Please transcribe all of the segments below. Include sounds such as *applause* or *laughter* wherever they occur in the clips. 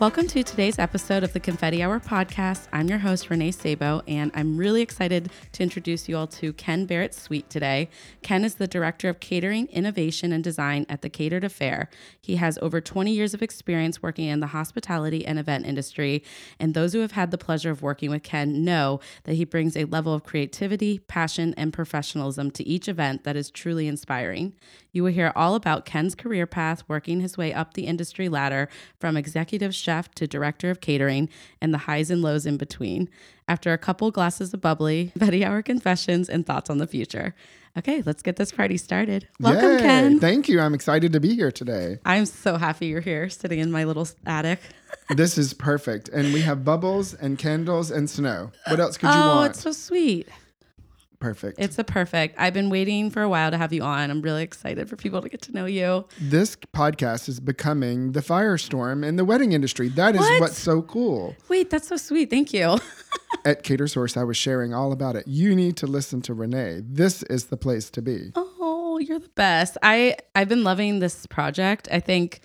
Welcome to today's episode of the Confetti Hour podcast. I'm your host, Renee Sabo, and I'm really excited to introduce you all to Ken Barrett Sweet today. Ken is the Director of Catering, Innovation, and Design at the Catered Affair. He has over 20 years of experience working in the hospitality and event industry, and those who have had the pleasure of working with Ken know that he brings a level of creativity, passion, and professionalism to each event that is truly inspiring. You will hear all about Ken's career path, working his way up the industry ladder from executive chef to director of catering, and the highs and lows in between. After a couple glasses of bubbly, Betty Hour confessions, and thoughts on the future. Okay, let's get this party started. Welcome, Yay, Ken. Thank you. I'm excited to be here today. I'm so happy you're here, sitting in my little attic. *laughs* this is perfect. And we have bubbles and candles and snow. What else could you oh, want? Oh, it's so sweet. Perfect. It's a perfect. I've been waiting for a while to have you on. I'm really excited for people to get to know you. this podcast is becoming the firestorm in the wedding industry. That is What? what's so cool. Wait, that's so sweet. Thank you. *laughs* At CaterSource, I was sharing all about it. You need to listen to Renee. This is the place to be. Oh, you're the best. I I've been loving this project. I think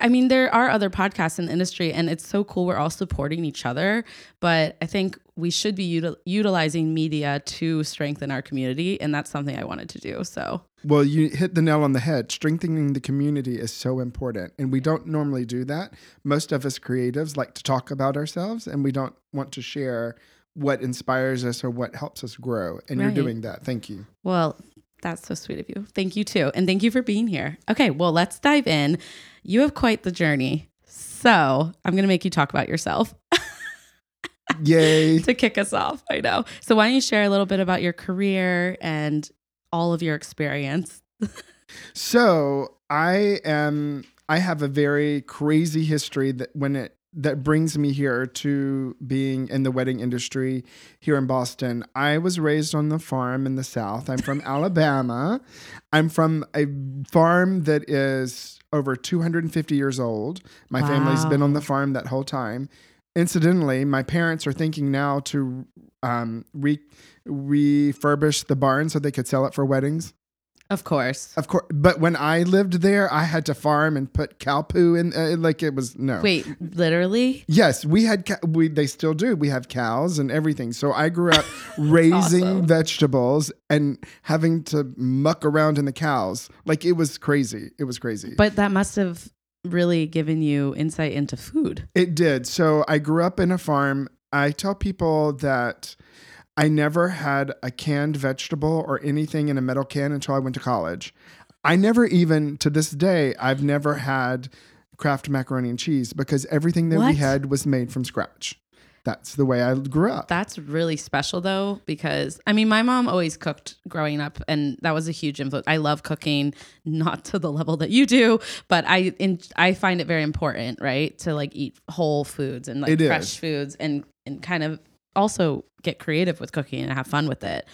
I mean there are other podcasts in the industry and it's so cool we're all supporting each other, but I think we should be util- utilizing media to strengthen our community and that's something I wanted to do. So, Well, you hit the nail on the head. Strengthening the community is so important. And we don't normally do that. Most of us creatives like to talk about ourselves and we don't want to share what inspires us or what helps us grow. And Right. you're doing that. Thank you. well, that's so sweet of you. Thank you too. And thank you for being here. Okay, well, let's dive in. You have quite the journey. So, I'm going to make you talk about yourself. *laughs* Yay. *laughs* to kick us off. I know. So why don't you share a little bit about your career and all of your experience? *laughs* So I am I have a very crazy history that when it that brings me here to being in the wedding industry here in Boston. I was raised on the farm in the South. I'm from *laughs* Alabama. I'm from a farm that is over 250 years old. My family's been on the farm that whole time. Incidentally, my parents are thinking now to um, re- refurbish the barn so they could sell it for weddings. Of course. Of course, but when I lived there, I had to farm and put cow poo in. Uh, like it was no. Wait, literally? Yes, we had. Ca- we they still do. We have cows and everything. So I grew up *laughs* raising awesome. vegetables and having to muck around in the cows. Like it was crazy. It was crazy. But that must have really given you insight into food. It did. So I grew up in a farm. I tell people that I never had a canned vegetable or anything in a metal can until I went to college. I never even, to this day, I've never had Kraft macaroni and cheese because everything that What? we had was made from scratch. That's the way I grew up. That's really special though, because I mean, my mom always cooked growing up, and that was a huge influence. I love cooking, not to the level that you do, but I in, I find it very important, right, to like eat whole foods and like It fresh is. foods, and and kind of also get creative with cooking and have fun with it.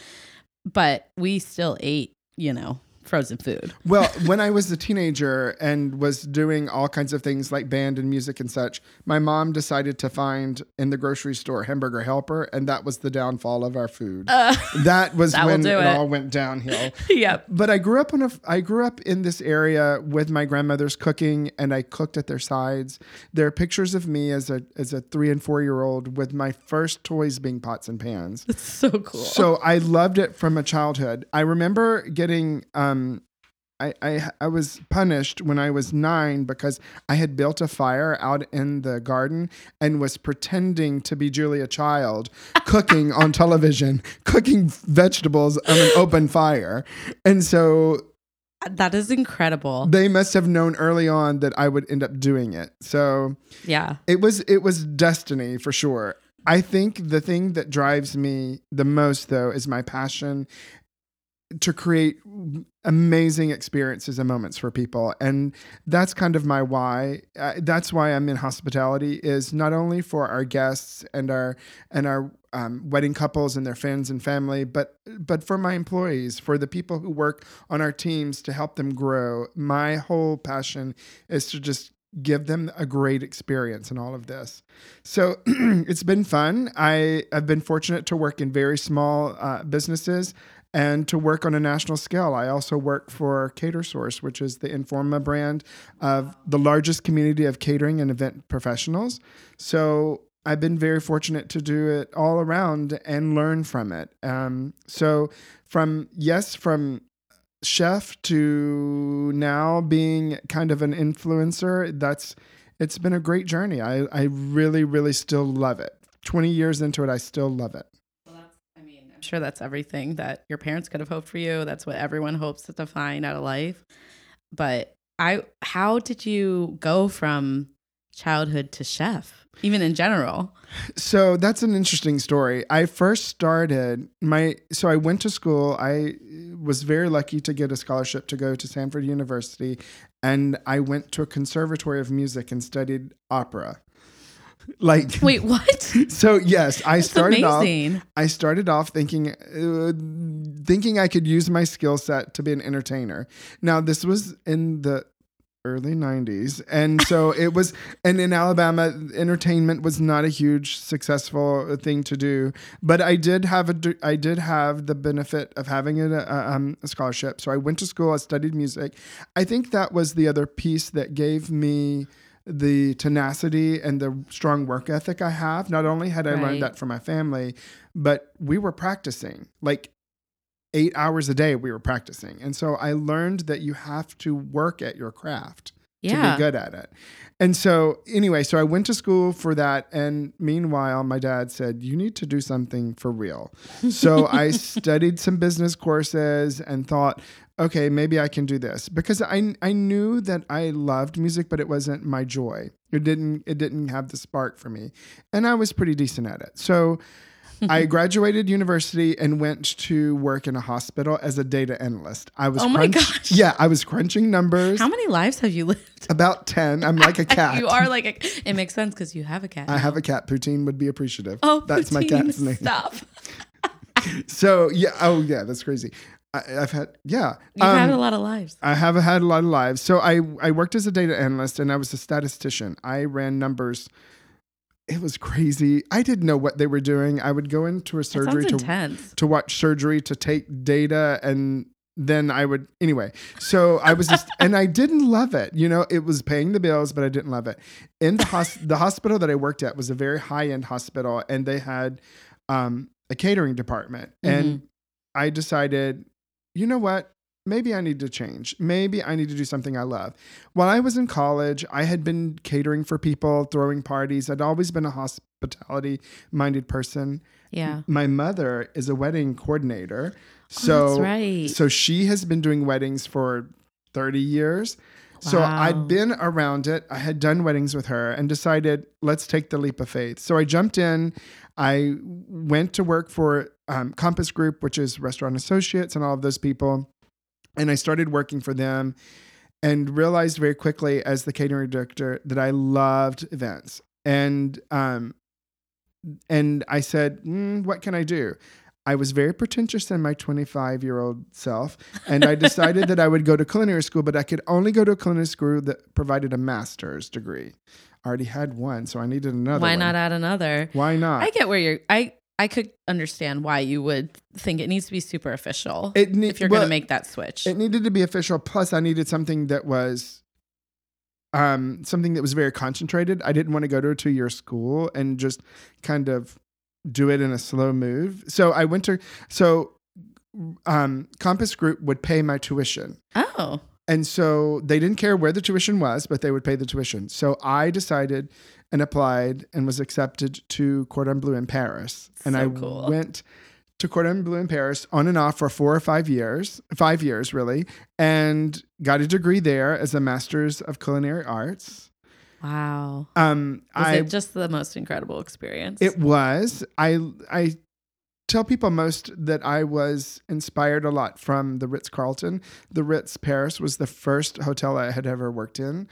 But we still ate, you know, frozen food. *laughs* Well, when I was a teenager and was doing all kinds of things like band and music and such, my mom decided to find in the grocery store hamburger helper, and that was the downfall of our food. that was Uh, *laughs* That when it, it. all went downhill. *laughs* yep. But I grew up on a I grew up in this area with my grandmother's cooking and I cooked at their sides. There are pictures of me as a as a 3 and 4 year old with my first toys being pots and pans. It's so cool. So I loved it from a childhood. I remember getting um Um, I, I I was punished when I was nine because I had built a fire out in the garden and was pretending to be Julia Child cooking on television, cooking vegetables on an open fire. And so that is incredible. they must have known early on that I would end up doing it. So Yeah. it was it was destiny for sure. I think the thing that drives me the most though is my passion to create amazing experiences and moments for people and that's kind of my why uh, that's why i'm in hospitality is not only for our guests and our and our um, wedding couples and their friends and family but but for my employees for the people who work on our teams to help them grow my whole passion is to just give them a great experience in all of this. So *clears throat* it's been fun. I have been fortunate to work in very small uh, businesses and to work on a national scale. I also work for CaterSource, which is the Informa brand of the largest community of catering and event professionals. So I've been very fortunate to do it all around and learn from it. Um, so from yes, from chef to now being kind of an influencer, that's it's been a great journey. I, I really, really still love it. 20 years into it, I still love it sure that's everything that your parents could have hoped for you. That's what everyone hopes to find out of life. But I, how did you go from childhood to chef, even in general? So that's an interesting story. I first started my, so I went to school. I was very lucky to get a scholarship to go to Samford University, and I went to a conservatory of music and studied opera like *laughs* wait what? *laughs* so yes i That's started amazing. off i started off thinking uh, thinking i could use my skill set to be an entertainer. Now this was in the early 90s and *laughs* so it was and in alabama entertainment was not a huge successful thing to do but i did have a i did have the benefit of having a, a, um, a scholarship. So i went to school i studied music. I think that was the other piece that gave me the tenacity and the strong work ethic I have. Not only had I right. learned that from my family, but we were practicing like eight hours a day. We were practicing. And so I learned that you have to work at your craft yeah. to be good at it. And so, anyway, so I went to school for that. And meanwhile, my dad said, You need to do something for real. So I *laughs* studied some business courses and thought, okay, maybe I can do this because I I knew that I loved music, but it wasn't my joy. It didn't it didn't have the spark for me, and I was pretty decent at it. So. I *laughs* graduated university and went to work in a hospital as a data analyst. I was Oh my gosh. Yeah, I was crunching numbers. How many lives have you lived? About 10. I'm like a *laughs* cat. you are like a it makes sense cuz you have a cat. I have a cat. Poutine would be appreciative. Oh, that's Poutine, my cat's name. Stop. *laughs* so, yeah, oh yeah, that's crazy. I, have had yeah. You've um, had a lot of lives. I have had a lot of lives. So I I worked as a data analyst and I was a statistician. I ran numbers. It was crazy. I didn't know what they were doing. I would go into a surgery to intense. to watch surgery to take data and then I would anyway. So I was just and I didn't love it. You know, it was paying the bills, but I didn't love it. In the hos- the hospital that I worked at was a very high end hospital, and they had um, a catering department, mm-hmm. and I decided you know what? Maybe I need to change. Maybe I need to do something I love. While I was in college, I had been catering for people, throwing parties. I'd always been a hospitality minded person. Yeah. My mother is a wedding coordinator. Oh, so, oh, right. So she has been doing weddings for 30 years. Wow. So I'd been around it. I had done weddings with her and decided, let's take the leap of faith. So I jumped in. I went to work for um, Compass Group, which is Restaurant Associates and all of those people. And I started working for them and realized very quickly as the catering director that I loved events. And um, and I said, mm, what can I do? I was very pretentious in my 25 year old self, and I decided that I would go to culinary school, but I could only go to a culinary school that provided a master's degree. I already had one, so I needed another. Why one. not add another? Why not? I get where you're. I I could understand why you would think it needs to be super official. It ne- if you're well, going to make that switch. It needed to be official. Plus, I needed something that was um, something that was very concentrated. I didn't want to go to a two year school and just kind of do it in a slow move. So I went to so um, Compass Group would pay my tuition. Oh. And so they didn't care where the tuition was, but they would pay the tuition. So I decided and applied and was accepted to Cordon Bleu in Paris. And so I cool. went to Cordon Bleu in Paris on and off for four or five years, five years really, and got a degree there as a master's of culinary arts. Wow. Um, was I, it just the most incredible experience? It was. I I tell people most that I was inspired a lot from the Ritz Carlton. The Ritz Paris was the first hotel I had ever worked in,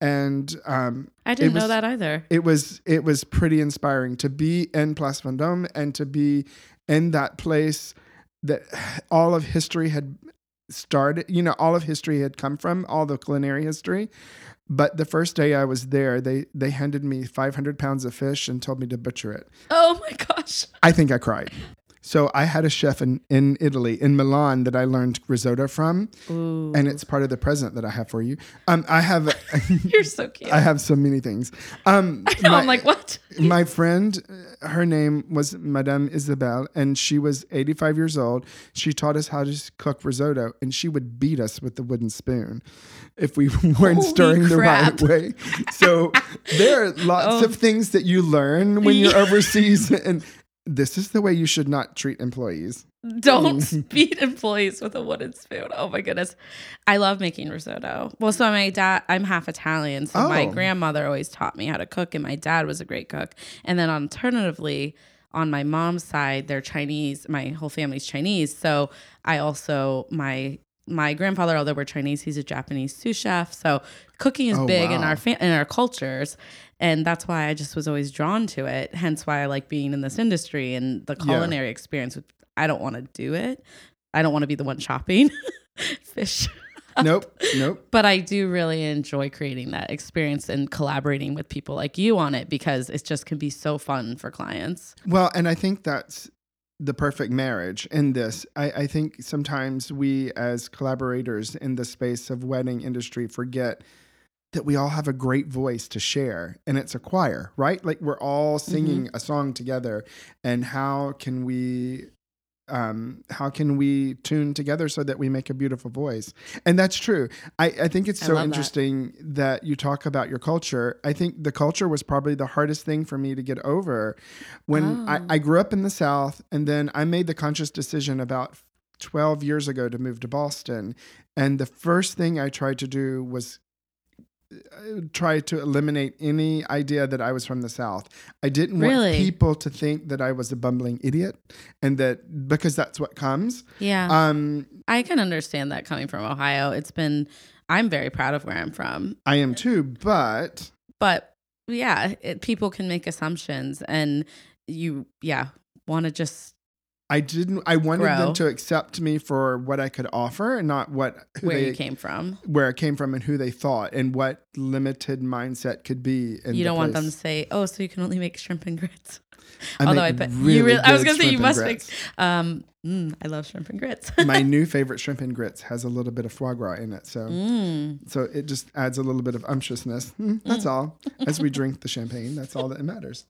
and um, I didn't was- know that either. it was it was pretty inspiring to be in Place Vendôme and to be in that place that all of history had started. You know, all of history had come from, all the culinary history. But the first day I was there, they they handed me 500 pounds of fish and told me to butcher it. Oh my gosh. I think I cried. So I had a chef in, in Italy, in Milan, that I learned risotto from, Ooh. and it's part of the present that I have for you. Um, I have *laughs* You're so cute. I have so many things. Um, *laughs* no, my- I'm like, what? my friend, her name was Madame Isabelle, and she was 85 years old. She taught us how to cook risotto, and she would beat us with the wooden spoon if we *laughs* weren't Holy stirring crap. the right way. So there are lots Oh. of things that you learn when you're overseas, and this is the way you should not treat employees. Don't *laughs* beat employees with a wooden spoon. Oh my goodness. I love making risotto. Well, so my dad, I'm half Italian. So my Oh. grandmother always taught me how to cook, and my dad was a great cook. And then alternatively, on my mom's side, they're Chinese. My whole family's Chinese. So I also, my my grandfather, although we're Chinese, he's a Japanese sous chef. So cooking is Oh, big in our fa- in our cultures, and that's why I just was always drawn to it. Hence why I like being in this industry and the Yeah. culinary experience. With I don't want to do it. I don't want to be the one chopping *laughs* fish. nope, nope. But I do really enjoy creating that experience and collaborating with people like you on it because it just can be so fun for clients. Well, and I think that's the perfect marriage in this. I, I think sometimes we as collaborators in the space of wedding industry forget that we all have a great voice to share and it's a choir, right? Like we're all singing a song together and how can we um, how can we tune together so that we make a beautiful voice? And that's true. I, I think it's so love that. interesting that. you talk about your culture. I think the culture was probably the hardest thing for me to get over. When I, Oh. I grew up in the South, and then I made the conscious decision about 12 years ago to move to Boston. And the first thing I tried to do was try to eliminate any idea that I was from the South. I didn't want people to think that I was a bumbling idiot and that because that's what comes. Yeah. Um, I can understand that coming from Ohio. It's been, I'm very proud of where I'm from. I am too, but But yeah, it, people can make assumptions and you, yeah, want to just I didn't. I wanted Grow. them to accept me for what I could offer, and not what where they, you came from. where I came from, and who they thought, and what limited mindset could be. In you don't want them to say, "Oh, so you can only make shrimp and grits." I Although I bet really you really, I was gonna say you must grits. make. Um, mm, I love shrimp and grits. *laughs* My new *laughs* favorite shrimp and grits has a little bit of foie gras in it, so mm. so it just adds a little bit of umptiousness. Mm, that's all. As we *laughs* drink the champagne, that's all that matters.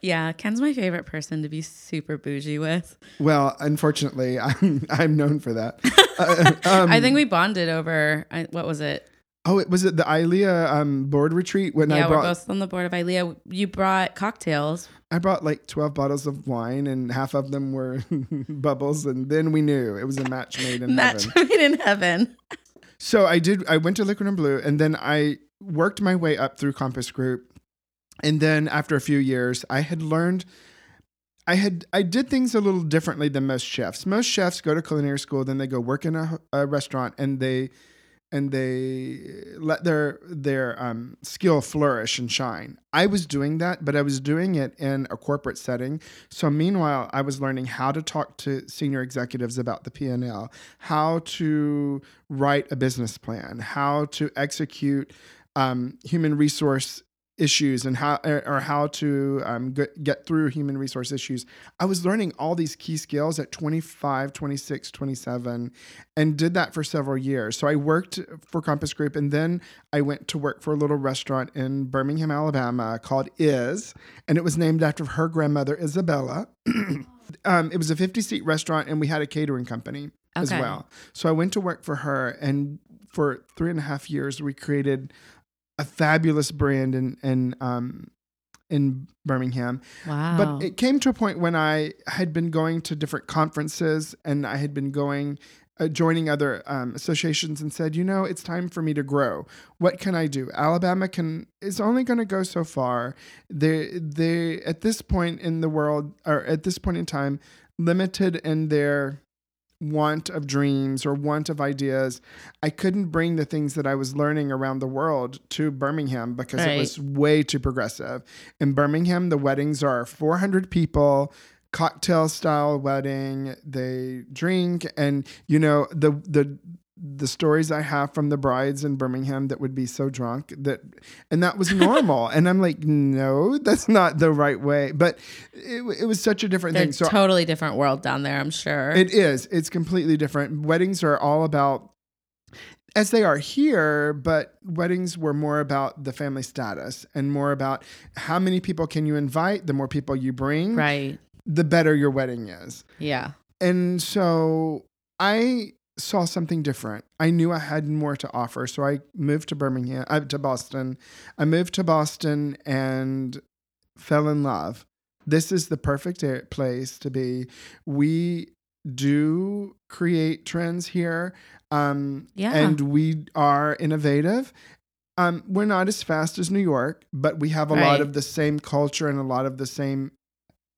Yeah, Ken's my favorite person to be super bougie with. Well, unfortunately, *laughs* I'm I'm known for that. Uh, um, *laughs* I think we bonded over I, what was it? Oh, it was it the ILEA um, board retreat when yeah, I we're brought both on the board of ILEA. You brought cocktails. I brought like 12 bottles of wine and half of them were *laughs* bubbles. And then we knew it was a match made in Match heaven. made in heaven. So I did, I went to Le Cordon Bleu and then I worked my way up through Compass Group. And then after a few years, I had learned, I had, I did things a little differently than most chefs. Most chefs go to culinary school, then they go work in a, a restaurant and they, and they let their their um, skill flourish and shine. I was doing that, but I was doing it in a corporate setting. So meanwhile, I was learning how to talk to senior executives about the P and L, how to write a business plan, how to execute um, human resource issues and how or how to um, get, through human resource issues. I was learning all these key skills at 25 26 27 and did that for several years. So i worked for compass group and then i went to work for a little restaurant in birmingham alabama called is and it was named after her grandmother isabella. *clears throat* Um, it was a 50 seat restaurant and we had a catering company as well. So i went to work for her and for three and a half years we created a fabulous brand in in um in Birmingham. Wow. But it came to a point when I had been going to different conferences and I had been going uh, joining other um, associations and said, you know, it's time for me to grow. What can I do? Alabama can is only going to go so far. They they at this point in the world or at this point in time, limited in their want of dreams or want of ideas. I couldn't bring the things that I was learning around the world to Birmingham because Right. it was way too progressive. In Birmingham, the weddings are 400 people, cocktail style wedding. They drink, and you know the the the stories I have from the brides in Birmingham that would be so drunk that, and that was normal. and I'm like, no, that's not the right way. But it, it was such a different They're thing. So totally different world down there, I'm sure. it is. It's completely different. Weddings are all about as they are here, but weddings were more about the family status and more about how many people can you invite. The more people you bring, right. the better your wedding is. Yeah. And so I saw something different. I knew I had more to offer, so I moved to Birmingham, uh, to Boston. I moved to Boston and fell in love. This is the perfect place to be. We do create trends here, um, Yeah. and we are innovative. Um, we're not as fast as New York, but we have a Right. lot of the same culture and a lot of the same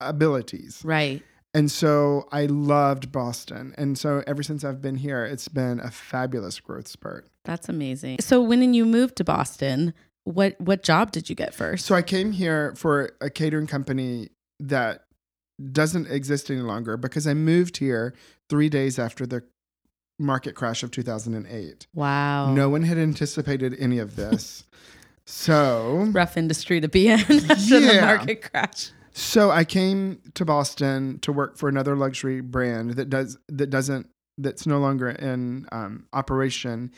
abilities. Right. And so I loved Boston. And so ever since I've been here, it's been a fabulous growth spurt. That's amazing. So when you moved to Boston, what what job did you get first? So I came here for a catering company that doesn't exist any longer because I moved here three days after the market crash of 2008. wow. No one had anticipated any of this. so *laughs* rough industry to be in after the market crash. So I came to Boston to work for another luxury brand that does that doesn't that's no longer in um, operation,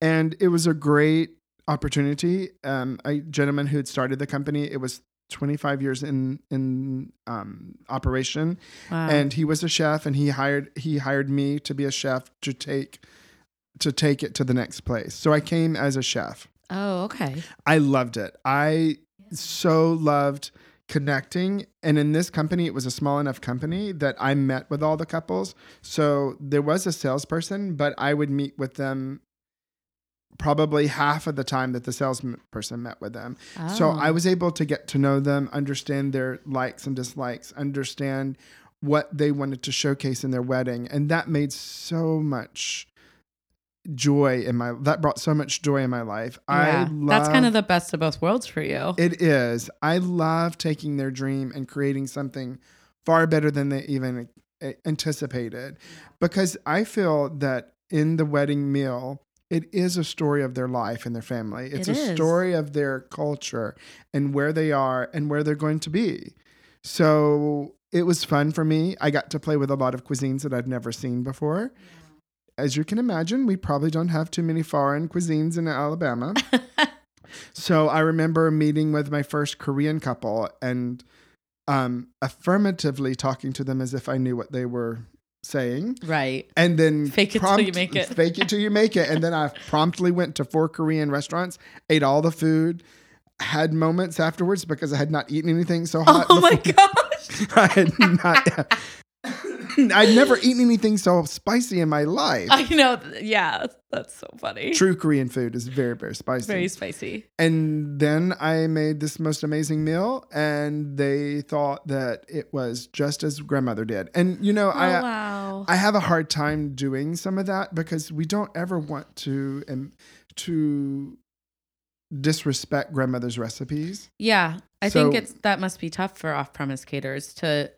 and it was a great opportunity. Um, a gentleman who had started the company, it was 25 years in in um, operation, Wow. and he was a chef, and he hired he hired me to be a chef to take to take it to the next place. So I came as a chef. oh, okay. I loved it. I so loved connecting. And in this company, it was a small enough company that I met with all the couples. So there was a salesperson, but I would meet with them probably half of the time that the salesperson met with them. So Oh. I was able to get to know them, understand their likes and dislikes, understand what they wanted to showcase in their wedding. And that made so much joy in my that brought so much joy in my life. I Yeah. love That's kind of the best of both worlds for you. it is. I love taking their dream and creating something far better than they even uh, anticipated because I feel that in the wedding meal, it is a story of their life and their family. It's It a story of their culture and where they are and where they're going to be. So it was fun for me. I got to play with a lot of cuisines that I'd never seen before. As you can imagine, we probably don't have too many foreign cuisines in Alabama. *laughs* So I remember meeting with my first Korean couple and um, affirmatively talking to them as if I knew what they were saying. right. And then Fake it till you make it. Fake it till you make it. And then I promptly went to four Korean restaurants, ate all the food, had moments afterwards because I had not eaten anything so hot. Oh my gosh. *laughs* I had not. *laughs* I'd never eaten anything so spicy in my life. I know. Yeah. That's so funny. True Korean food is very, very spicy. Very spicy. And then I made this most amazing meal, and they thought that it was just as grandmother did. And you know, Oh, I wow. I have a hard time doing some of that because we don't ever want to um, to disrespect grandmother's recipes. Yeah, I think it's that must be tough for off-premise caterers to,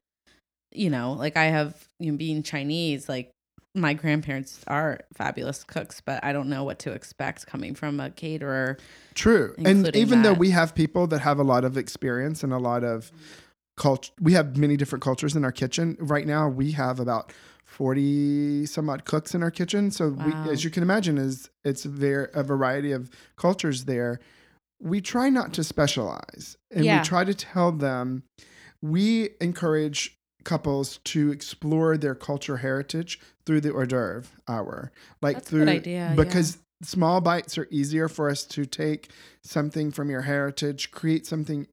you know, like I have, you know, being Chinese, like my grandparents are fabulous cooks, but I don't know what to expect coming from a caterer. True. And even though we have people that have a lot of experience and a lot of culture, we have many different cultures in our kitchen. Right now, we have about 40 some odd cooks in our kitchen. So, Wow. we, as you can imagine, is it's very, a variety of cultures there. We try not to specialize and Yeah. we try to tell them we encourage couples to explore their culture heritage through the hors d'oeuvre hour. Like That's through idea, because small bites are easier for us to take something from your heritage, create something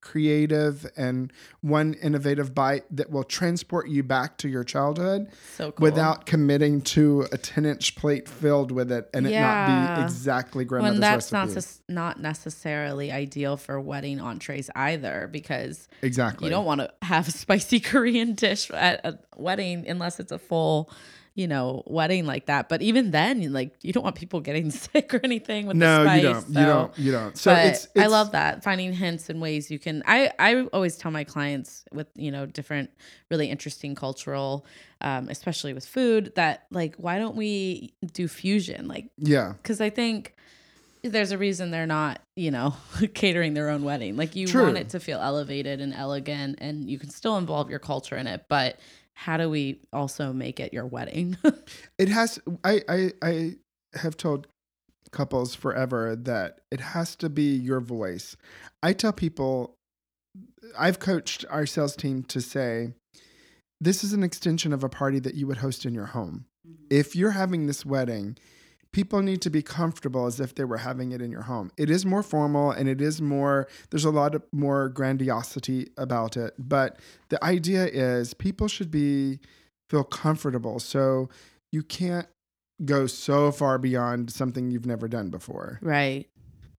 creative and one innovative bite that will transport you back to your childhood So cool. without committing to a 10 inch plate filled with it and it not be exactly grandmother's when that's not recipe. sus- not necessarily ideal for wedding entrees either because exactly. you don't want to have a spicy *laughs* Korean dish at a wedding unless it's a full, you know, wedding like that. But even then, like you don't want people getting *laughs* sick or anything with no, the spice. you don't. You don't. You don't. So but it's, I love that finding hints and ways you can. I I always tell my clients with you know different really interesting cultural, um, especially with food, that like why don't we do fusion? Like Yeah. because I think there's a reason they're not, you know, *laughs* catering their own wedding. Like you True. want it to feel elevated and elegant, and you can still involve your culture in it. But how do we also make it your wedding? *laughs* It has. I I I have told couples forever that it has to be your voice. I tell people, I've coached our sales team to say, this is an extension of a party that you would host in your home. Mm-hmm. If you're having this wedding, people need to be comfortable as if they were having it in your home. It is more formal and it is more, there's a lot of more grandiosity about it. But the idea is people should be, feel comfortable. So you can't go so far beyond something you've never done before. right.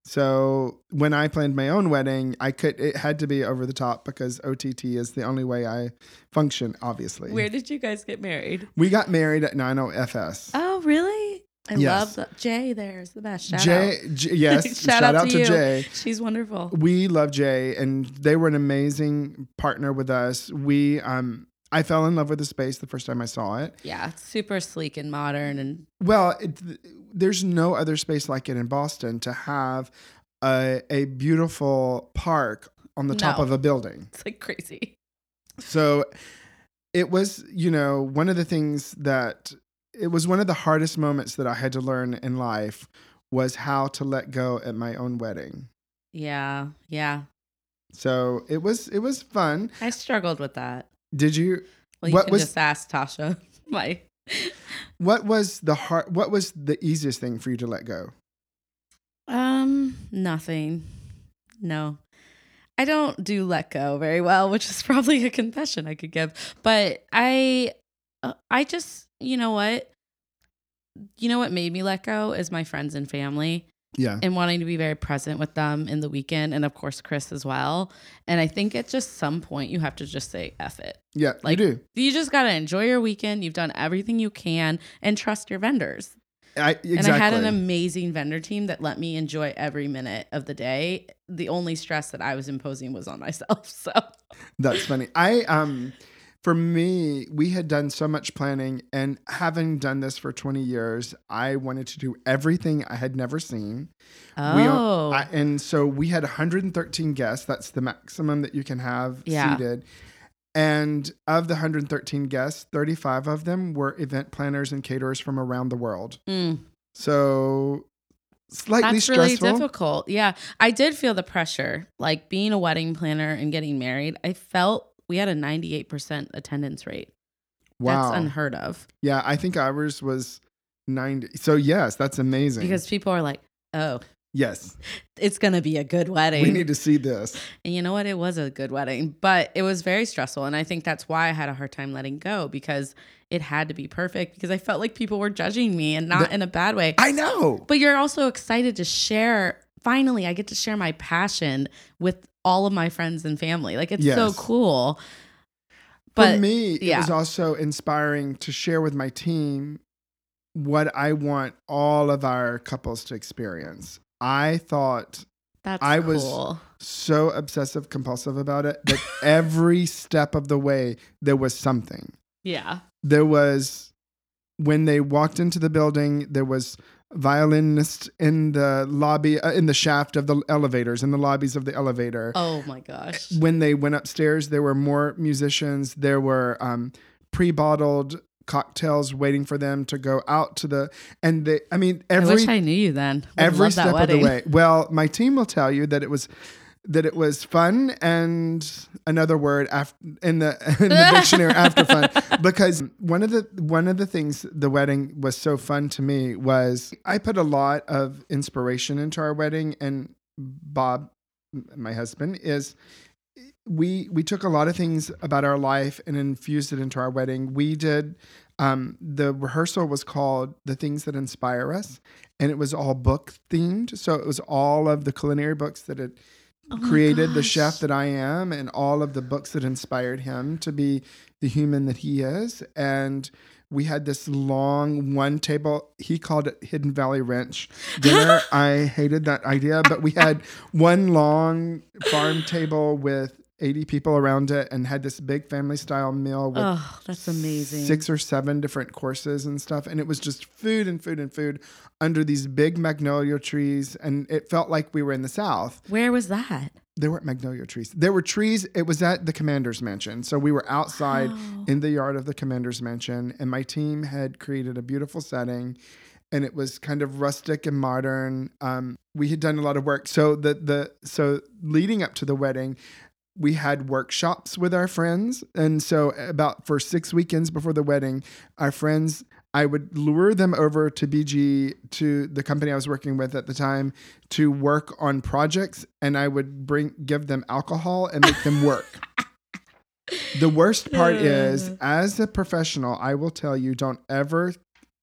So when I planned my own wedding, I could it had to be over the top because OTT is the only way I function. Obviously, Where did you guys get married? we got married at 90FS. Oh, really? I Yes. love the, Jay. There's the best. Shout Jay, out. J- yes, *laughs* shout, out, to, you. Jay. She's wonderful. We love Jay, and they were an amazing partner with us. We, um, I fell in love with the space the first time I saw it. Yeah, it's super sleek and modern, and Well, it, there's no other space like it in Boston to have a, a beautiful park on the top of a building. it's like crazy. So it was, you know, one of the things that it was one of the hardest moments that I had to learn in life was how to let go at my own wedding. Yeah, yeah. So it was it was fun. I struggled with that. Did you Well, you What can was- just ask Tasha. *laughs* My *laughs* what was the hard what was the easiest thing for you to let go? um, nothing. No, I don't do let go very well, which is *laughs* probably a confession I could give. But I, uh, I just, you know what, you know what made me let go is my friends and family. Yeah. and wanting to be very present with them in the weekend and of course Chris as well. And I think at just some point you have to just say F it. Yeah, Like- you do. You just gotta enjoy your weekend. You've done everything you can and trust your vendors. I, exactly. And I had an amazing vendor team that let me enjoy every minute of the day. The only stress that I was imposing was on myself. *laughs* So That's funny. I um for me, we had done so much planning and having done this for 20 years, I wanted to do everything I had never seen. Oh We I, and so we had 113 guests. That's the maximum that you can have Yeah. seated. And of the 113 guests, 35 of them were event planners and caterers from around the world. Mm, So slightly that's really stressful. difficult. Yeah. I did feel the pressure. Like being a wedding planner and getting married, I felt we had a 98% attendance rate. Wow. That's unheard of. yeah, I think ours was 90. So yes, that's amazing. because people are like, "Oh, yes, *laughs* it's gonna be a good wedding." we need to see this. *laughs* and you know what? It was a good wedding, but it was very stressful, and I think that's why I had a hard time letting go because it had to be perfect. Because I felt like people were judging me, and not The- in a bad way. I know. but you're also excited to share. Finally, I get to share my passion with all of my friends and family. Like it's so Yes. cool. For But me, it was also inspiring to share with my team what I want all of our couples to experience. I thought that's I was- so obsessive compulsive about it that every *laughs* step of the way there was something. Yeah. There was when they walked into the building, there was violinists in the lobby uh, in the shaft of the elevators in the lobbies of the elevator. Oh my gosh. when they went upstairs, there were more musicians. There were um, pre-bottled cocktails waiting for them to go out to the and they. I mean, I every wish I knew you then. Would every step of the way. Well, my team will tell you that it was that it was fun and another word after in the *laughs* in the dictionary after fun *laughs* because one of the one of the things the wedding was so fun to me was I put a lot of inspiration into our wedding and Bob my husband is we we took a lot of things about our life and infused it into our wedding. We did um, the rehearsal was called "The Things That Inspire Us," and it was all book themed. So it was all of the culinary books that had Oh created the chef that I am, and all of the books that inspired him to be the human that he is. And we had this long one table. He called it Hidden Valley Ranch dinner. *laughs* I hated that idea, but we had one long farm table with 80 people around it and had this big family style meal with Oh, that's amazing. six or seven different courses and stuff. And it was just food and food and food under these big magnolia trees. And it felt like we were in the South. Where was that? There weren't magnolia trees. There were trees. It was at the commander's mansion. So we were outside Wow. *gasps* in the yard of the commander's mansion. And my team had created a beautiful setting. And it was kind of rustic and modern. Um, we had done a lot of work. So the the so leading up to the wedding, we had workshops with our friends. And so about for six weekends before the wedding, our friends I would lure them over to BG to the company I was working with at the time to work on projects and I would bring give them alcohol and make them work. The worst part is as a professional, I will tell you don't ever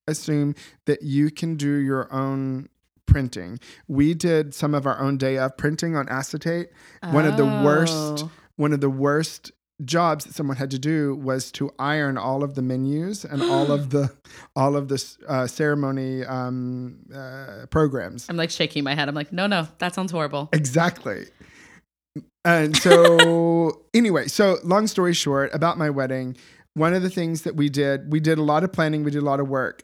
assume that you can do your own printing. We did some of our own day of printing on acetate. One of the worst Oh. one of the worst jobs that someone had to do was to iron all of the menus and all of *gasps* the all of the uh, ceremony um, uh, programs. I'm like shaking my head. I'm like, no, no, that sounds horrible. Exactly. And so, *laughs* anyway, so long story short, about my wedding, one of the things that we did, we did a lot of planning, we did a lot of work.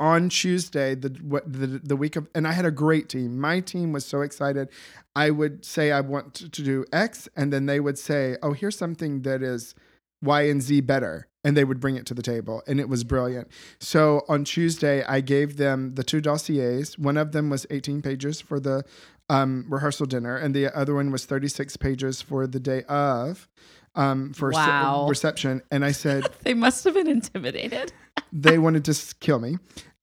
On Tuesday, the the the week of, and I had a great team. My team was so excited. I would say I want to, to do X, and then they would say, "Oh, here's something that is Y and Z better," and they would bring it to the table, and it was brilliant. So on Tuesday, I gave them the two dossiers. One of them was 18 pages for the um, rehearsal dinner, and the other one was 36 pages for the day of um, for Wow. reception. And I said *laughs* They must have been intimidated. they wanted to kill me.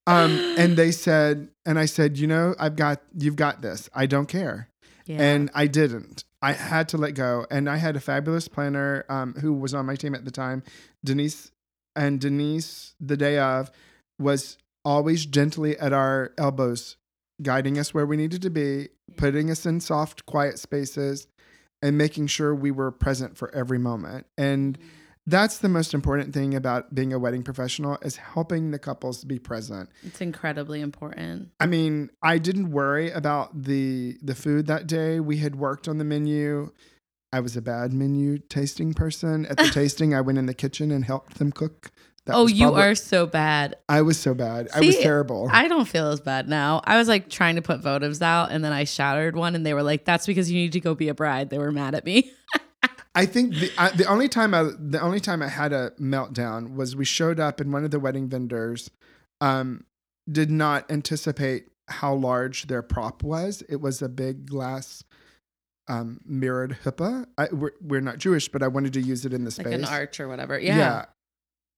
Um, and they said, and I said, you know, I've got, you've got this. I don't care. Yeah. And I didn't. I had to let go. And I had a fabulous planner um, who was on my team at the time, Denise. And Denise, the day of, was always gently at our elbows, guiding us where we needed to be, putting us in soft, quiet spaces, and making sure we were present for every moment. And that's the most important thing about being a wedding professional is helping the couples be present. it's incredibly important. I mean, I didn't worry about the the food that day. We had worked on the menu. I was a bad menu tasting person. At the *laughs* tasting, I went in the kitchen and helped them cook. That oh, you are so bad. I was so bad. I was terrible. I don't feel as bad now. I was like trying to put votives out and then I shattered one and they were like, that's because you need to go be a bride. They were mad at me. *laughs* I think the I, the only time I the only time I had a meltdown was we showed up and one of the wedding vendors um, did not anticipate how large their prop was. It was a big glass um, mirrored huppah. I, we're, we're not Jewish, but I wanted to use it in the space. like an arch or whatever. Yeah.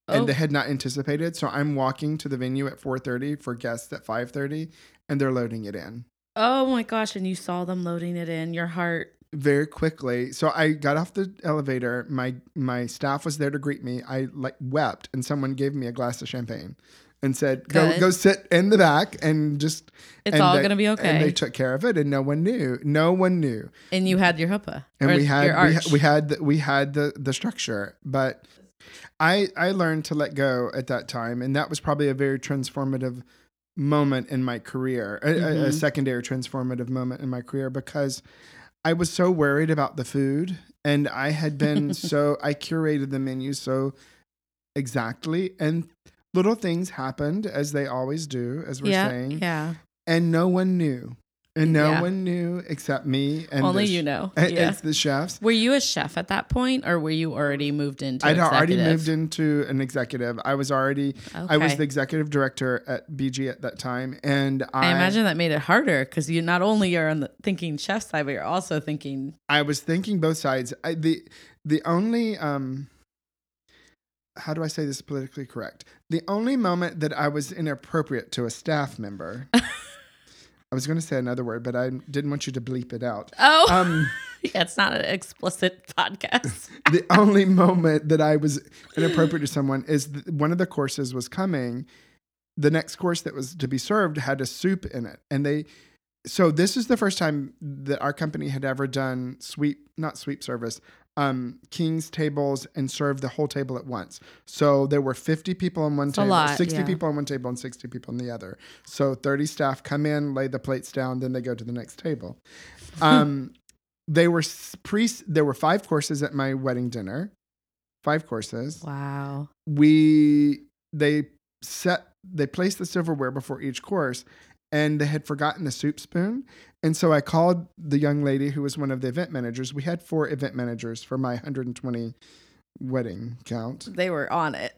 Oh, And they had not anticipated. So I'm walking to the venue at 4:30 for guests at 5:30, and they're loading it in oh my gosh. And you saw them loading it in your heart. Very quickly. So I got off the elevator. My my staff was there to greet me. I like wept, and someone gave me a glass of champagne and said, "Go Good. go sit in the back and just." It's and all they- going to be okay. And they took care of it, and no one knew. No one knew. And you had your huppah. and we had we, arch. we had the, we had the the structure but i i learned to let go at that time and that was probably a very transformative moment in my career a, a- a Mhm. secondary transformative moment in my career because i was so worried about the food and i had been *laughs* so i curated the menu so exactly and little things happened as they always do as we're yeah. saying Yeah. and no one knew and no Yeah. one knew except me and Only you know. *laughs* and Yeah. it's the chefs Were you a chef at that point or were you already moved into I'd already moved into an executive. I was already Okay. I was the executive director at BG at that time, and I, I imagine that made it harder because you not only are on the thinking chef side, but you're also thinking I was thinking both sides. I, the the only um how do I say this politically correct? The only moment that I was inappropriate to a staff member. *laughs* I was going to say another word, but I didn't want you to bleep it out. Oh Um, *laughs* yeah, it's not an explicit podcast. *laughs* the only moment that I was inappropriate to someone is th- one of the courses was coming. The next course that was to be served had a soup in it, and they. So this is the first time that our company had ever done sweep, not sweep service, um, king's tables and served the whole table at once. So there were 50 people on one a table, lot, 60 yeah. people on one table, and 60 people on the other. So 30 staff come in, lay the plates down, then they go to the next table. *laughs* Um, they were s- pre. There were five courses at my wedding dinner, five courses. wow. We they set they placed the silverware before each course, and they had forgotten the soup spoon. And so I called the young lady who was one of the event managers. We had four event managers for my 120 wedding count. They were on it.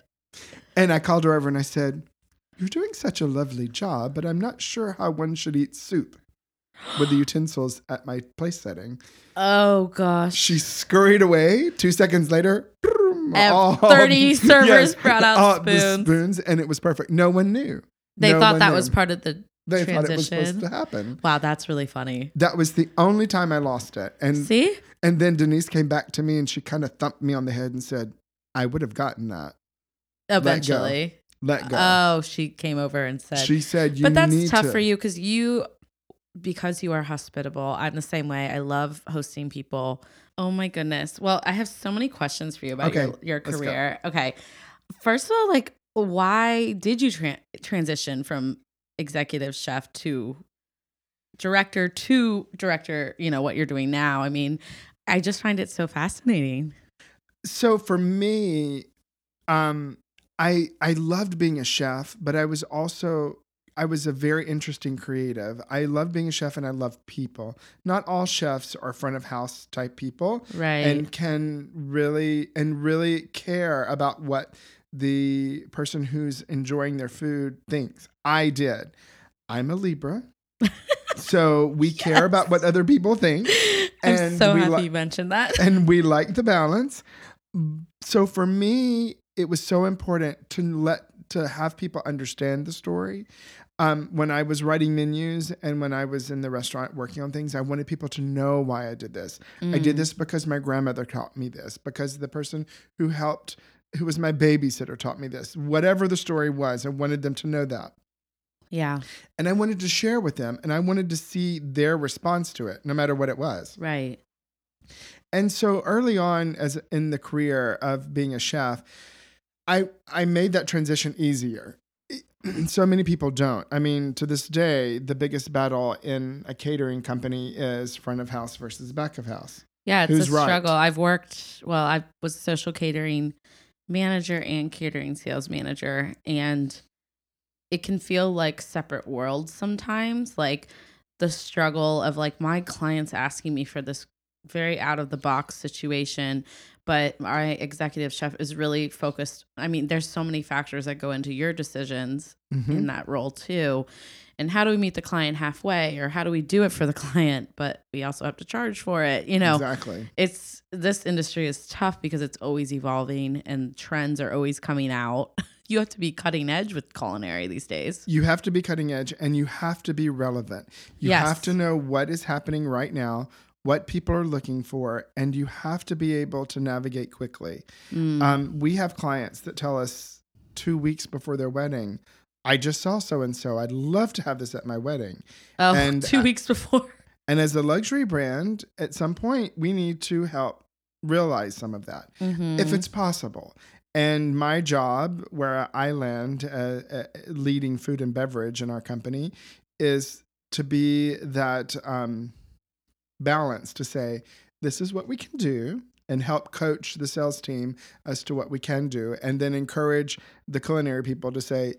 And I called her over and I said, You're doing such a lovely job, but I'm not sure how one should eat soup with the *gasps* utensils at my place setting. Oh gosh. She scurried away. Two seconds later, boom, all- *laughs* 30 *laughs* servers brought out spoons. spoons, and it was perfect. No one knew. they No thought that knew. was part of the They thought it was supposed to happen. Wow, that's really funny. That was the only time I lost it. And See? and then Denise came back to me and she kind of thumped me on the head and said, "I would have gotten that. Eventually. Let go." Oh, she came over and said, she said, "You but that's tough to. for you because you because you are hospitable i'm the same way i love hosting people oh my goodness well i have so many questions for you about Okay, your, your career okay first of all like why did you tran transition from executive chef to director to director you know what you're doing now. I mean i just find it so fascinating. So for me um i i loved being a chef but i was also i was a very interesting creative. I love being a chef and i love people. Not all chefs are front of house type people right. and can really and really care about what the person who's enjoying their food thinks i did i'm a libra *laughs* so we care about what other people think *laughs* i'm and so we happy li- you mentioned that *laughs* and we like the balance. So for me, it was so important to let to have people understand the story. Um, when I was writing menus and when I was in the restaurant working on things, I wanted people to know why I did this. I Mm. did this because my grandmother taught me this, because the person who helped, who was my babysitter, taught me this. Whatever the story was, I wanted them to know that. yeah And I wanted to share with them and I wanted to see their response to it, no matter what it was. right And so early on as in the career of being a chef, I I made that transition easier. *clears throat* So many people don't. I mean, to this day, the biggest battle in a catering company is front of house versus back of house. Yeah, it's Who's a right? struggle. I've worked, well, I was social catering manager and catering sales manager, and it can feel like separate worlds sometimes. Like the struggle of like my clients asking me for this very out of the box situation, but my executive chef is really focused. I mean, there's so many factors that go into your decisions Mhm. in that role too. And how do we meet the client halfway or how do we do it for the *laughs* client, but we also have to charge for it, you know? Exactly. it's this industry is tough because it's always evolving and trends are always coming out. *laughs* You have to be cutting edge with culinary these days. You have to be cutting edge and you have to be relevant. You Yes. have to know what is happening right now, what people are looking for, and you have to be able to navigate quickly. Mm. Um, we have clients that tell us two weeks before their wedding, I just saw so and so. I'd love to have this at my wedding. oh, *laughs* and two I- weeks before. And as a luxury brand, at some point, we need to help realize some of that Mhm. if it's possible. And my job, where I land uh, uh, leading food and beverage in our company, is to be that um, balance to say, this is what we can do, and help coach the sales team as to what we can do, and then encourage the culinary people to say,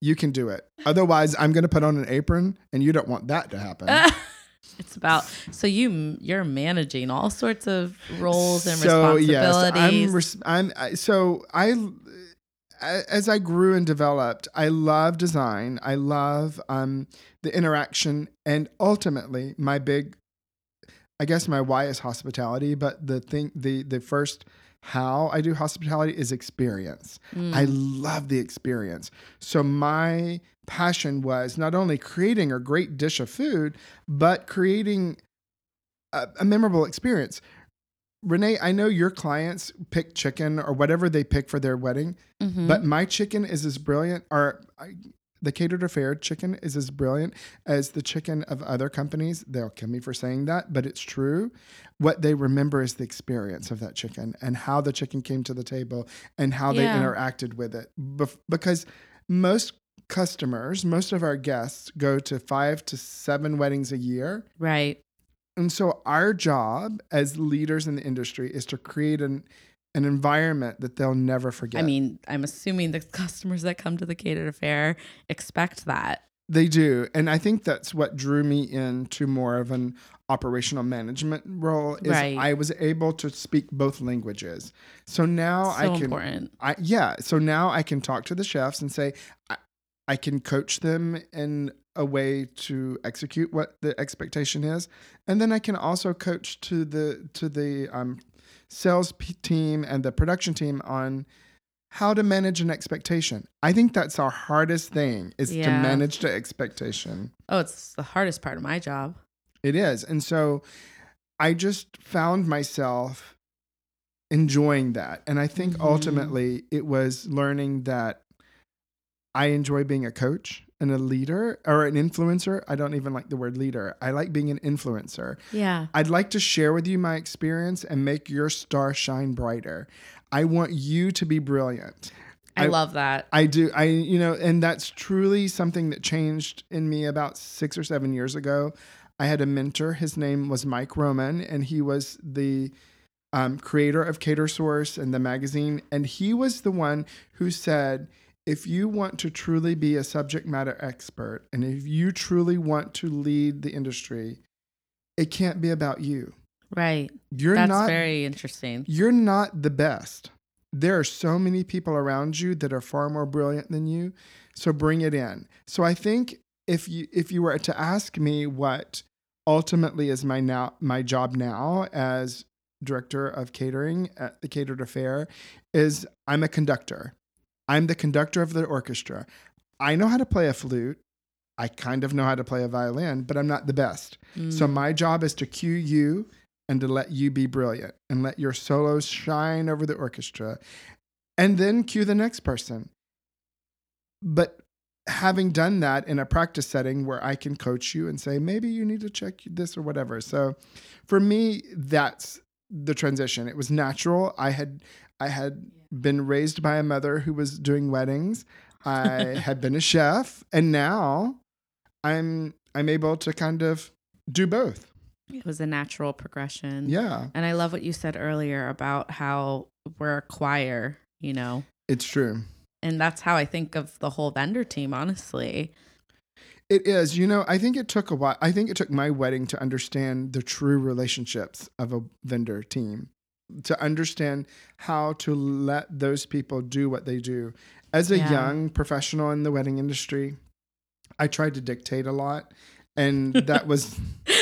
you can do it. Otherwise, I'm going to put on an apron, and you don't want that to happen. *laughs* it's about so you you're managing all sorts of roles and so responsibilities. yes, I'm, I'm so I as I grew and developed, I love design. I love um, the interaction, and ultimately, my big, I guess my why is hospitality. But the thing, the the first how I do hospitality is experience. Mm. I love the experience. So my passion was not only creating a great dish of food, but creating a, a memorable experience. Renee, I know your clients pick chicken or whatever they pick for their wedding, Mhm. but my chicken is as brilliant, or I, the catered affair chicken is as brilliant as the chicken of other companies. They'll kill me for saying that, but it's true. What they remember is the experience of that chicken and how the chicken came to the table and how they interacted with it. Bef- because most customers, most of our guests go to five to seven weddings a year. right. And so our job as leaders in the industry is to create an an environment that they'll never forget. I mean, I'm assuming the *laughs* customers that come to the catered affair expect that. they do. And I think that's what drew me into more of an operational management role is Right. I was able to speak both languages. So now so I can important. I yeah, so now I can talk to the chefs and say I, I can coach them in a way to execute what the expectation is, and then I can also coach to the to the um, sales team and the production team on how to manage an expectation. I think that's our hardest thing is to manage the expectation. Oh, it's the hardest part of my job. It is. And so I just found myself enjoying that. And I think Mhm. ultimately it was learning that I enjoy being a coach and a leader or an influencer. I don't even like the word leader. I like being an influencer. Yeah. I'd like to share with you my experience and make your star shine brighter. I want you to be brilliant. I, I- love that. I do. I, you know, and that's truly something that changed in me about six or seven years ago. I had a mentor. His name was Mike Roman, and he was the um, creator of CaterSource and the magazine. And he was the one who said, if you want to truly be a subject matter expert, and if you truly want to lead the industry, it can't be about you. Right. You're That's not very interesting. you're not the best. There are so many people around you that are far more brilliant than you. So bring it in. So I think if you if you were to ask me what ultimately is my now my job now as director of catering at the catered affair is I'm a conductor. I'm the conductor of the orchestra. I know how to play a flute. I kind of know how to play a violin, but I'm not the best. So Mm. my job is to cue you and to let you be brilliant and let your solos shine over the orchestra and then cue the next person. But having done that in a practice setting where I can coach you and say, maybe you need to check this or whatever. So for me, that's the transition. It was natural. I had I had been raised by a mother who was doing weddings. I *laughs* had been a chef and now I'm I'm able to kind of do both. it was a natural progression. Yeah, And I love what you said earlier about how we're a choir, you know, it's true. and that's how I think of the whole vendor team, honestly. It is. You know, I think it took a while. I think it took my wedding to understand the true relationships of a vendor team, to understand how to let those people do what they do. As a Yeah. young professional in the wedding industry, I tried to dictate a lot, and that was. *laughs*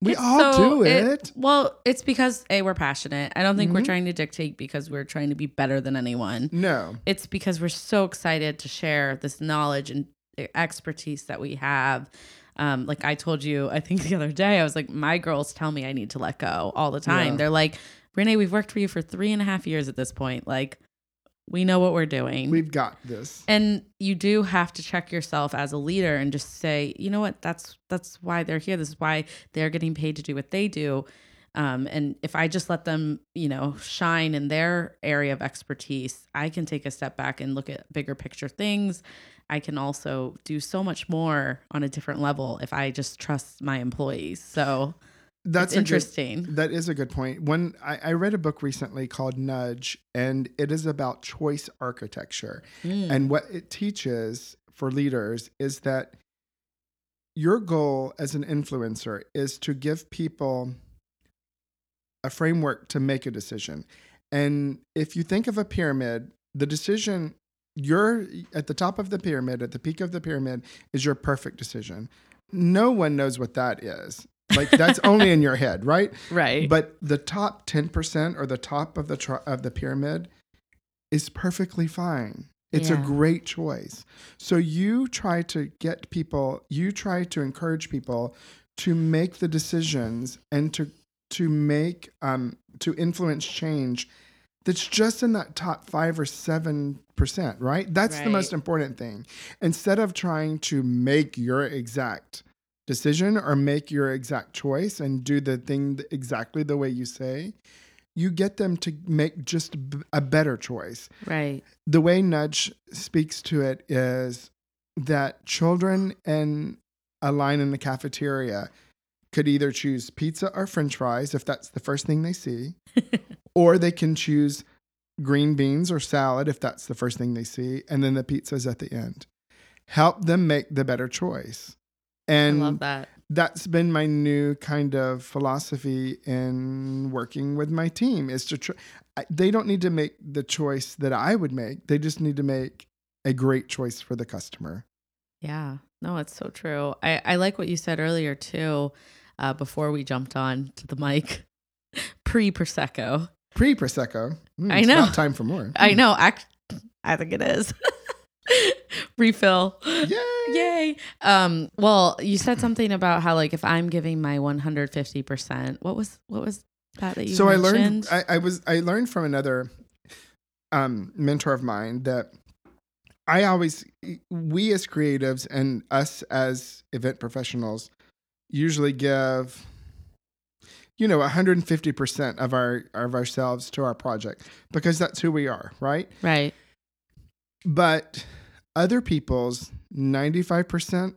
We It's all so- do it. Well, it's because A, we're passionate. I don't think we're Mhm. trying to dictate because we're trying to be better than anyone. No. It's because we're so excited to share this knowledge and expertise that we have. Um, like I told you, I think the other day, I was like, my girls tell me I need to let go all the time. Yeah. They're like, Renee, we've worked for you for three and a half years at this point. Like, we know what we're doing. We've got this. and you do have to check yourself as a leader and just say, you know what, that's that's why they're here. This is why they're getting paid to do what they do. Um, and if I just let them, you know, shine in their area of expertise, I can take a step back and look at bigger picture things. I can also do so much more on a different level if I just trust my employees. So That's a good- interesting. That is a good point. When I, I read a book recently called Nudge, and it is about choice architecture. Mm. And what it teaches for leaders is that your goal as an influencer is to give people a framework to make a decision. And if you think of a pyramid, the decision you're at the top of the pyramid, at the peak of the pyramid, is your perfect decision. No one knows what that is. Like that's only in your head, right? *laughs* right. But the top 10% or the top of the tri- of the pyramid is perfectly fine. It's a great choice. So you try to get people, you try to encourage people to make the decisions and to to make um, to influence change that's just in that top five or seven percent, right? That's the most important thing. Instead of trying to make your exact decision or make your exact choice and do the thing exactly the way you say, you get them to make just a better choice. Right. The way Nudge speaks to it is that children in a line in the cafeteria could either choose pizza or french fries if that's the first thing they see, *laughs* or they can choose green beans or salad if that's the first thing they see, and then the pizza's at the end. Help them make the better choice. And I love that. that's been my new kind of philosophy in working with my team is to try they don't need to make the choice that I would make. They just need to make a great choice for the customer. Yeah. No, it's so true. I, I like what you said earlier too, uh, before we jumped on to the mic. *laughs* Pre Prosecco. Pre prosecco. Mm, I know. time for more. I know. Act, I think it is. *laughs* *laughs* Refill. Yay! Yay. Um, well, you said something about how like if I'm giving my 150%, what was what was that that you so I learned I, I was I learned from another um, mentor of mine that I always we as creatives and us as event professionals usually give you know 150% of our of ourselves to our project because that's who we are, right? right. But other people's 95%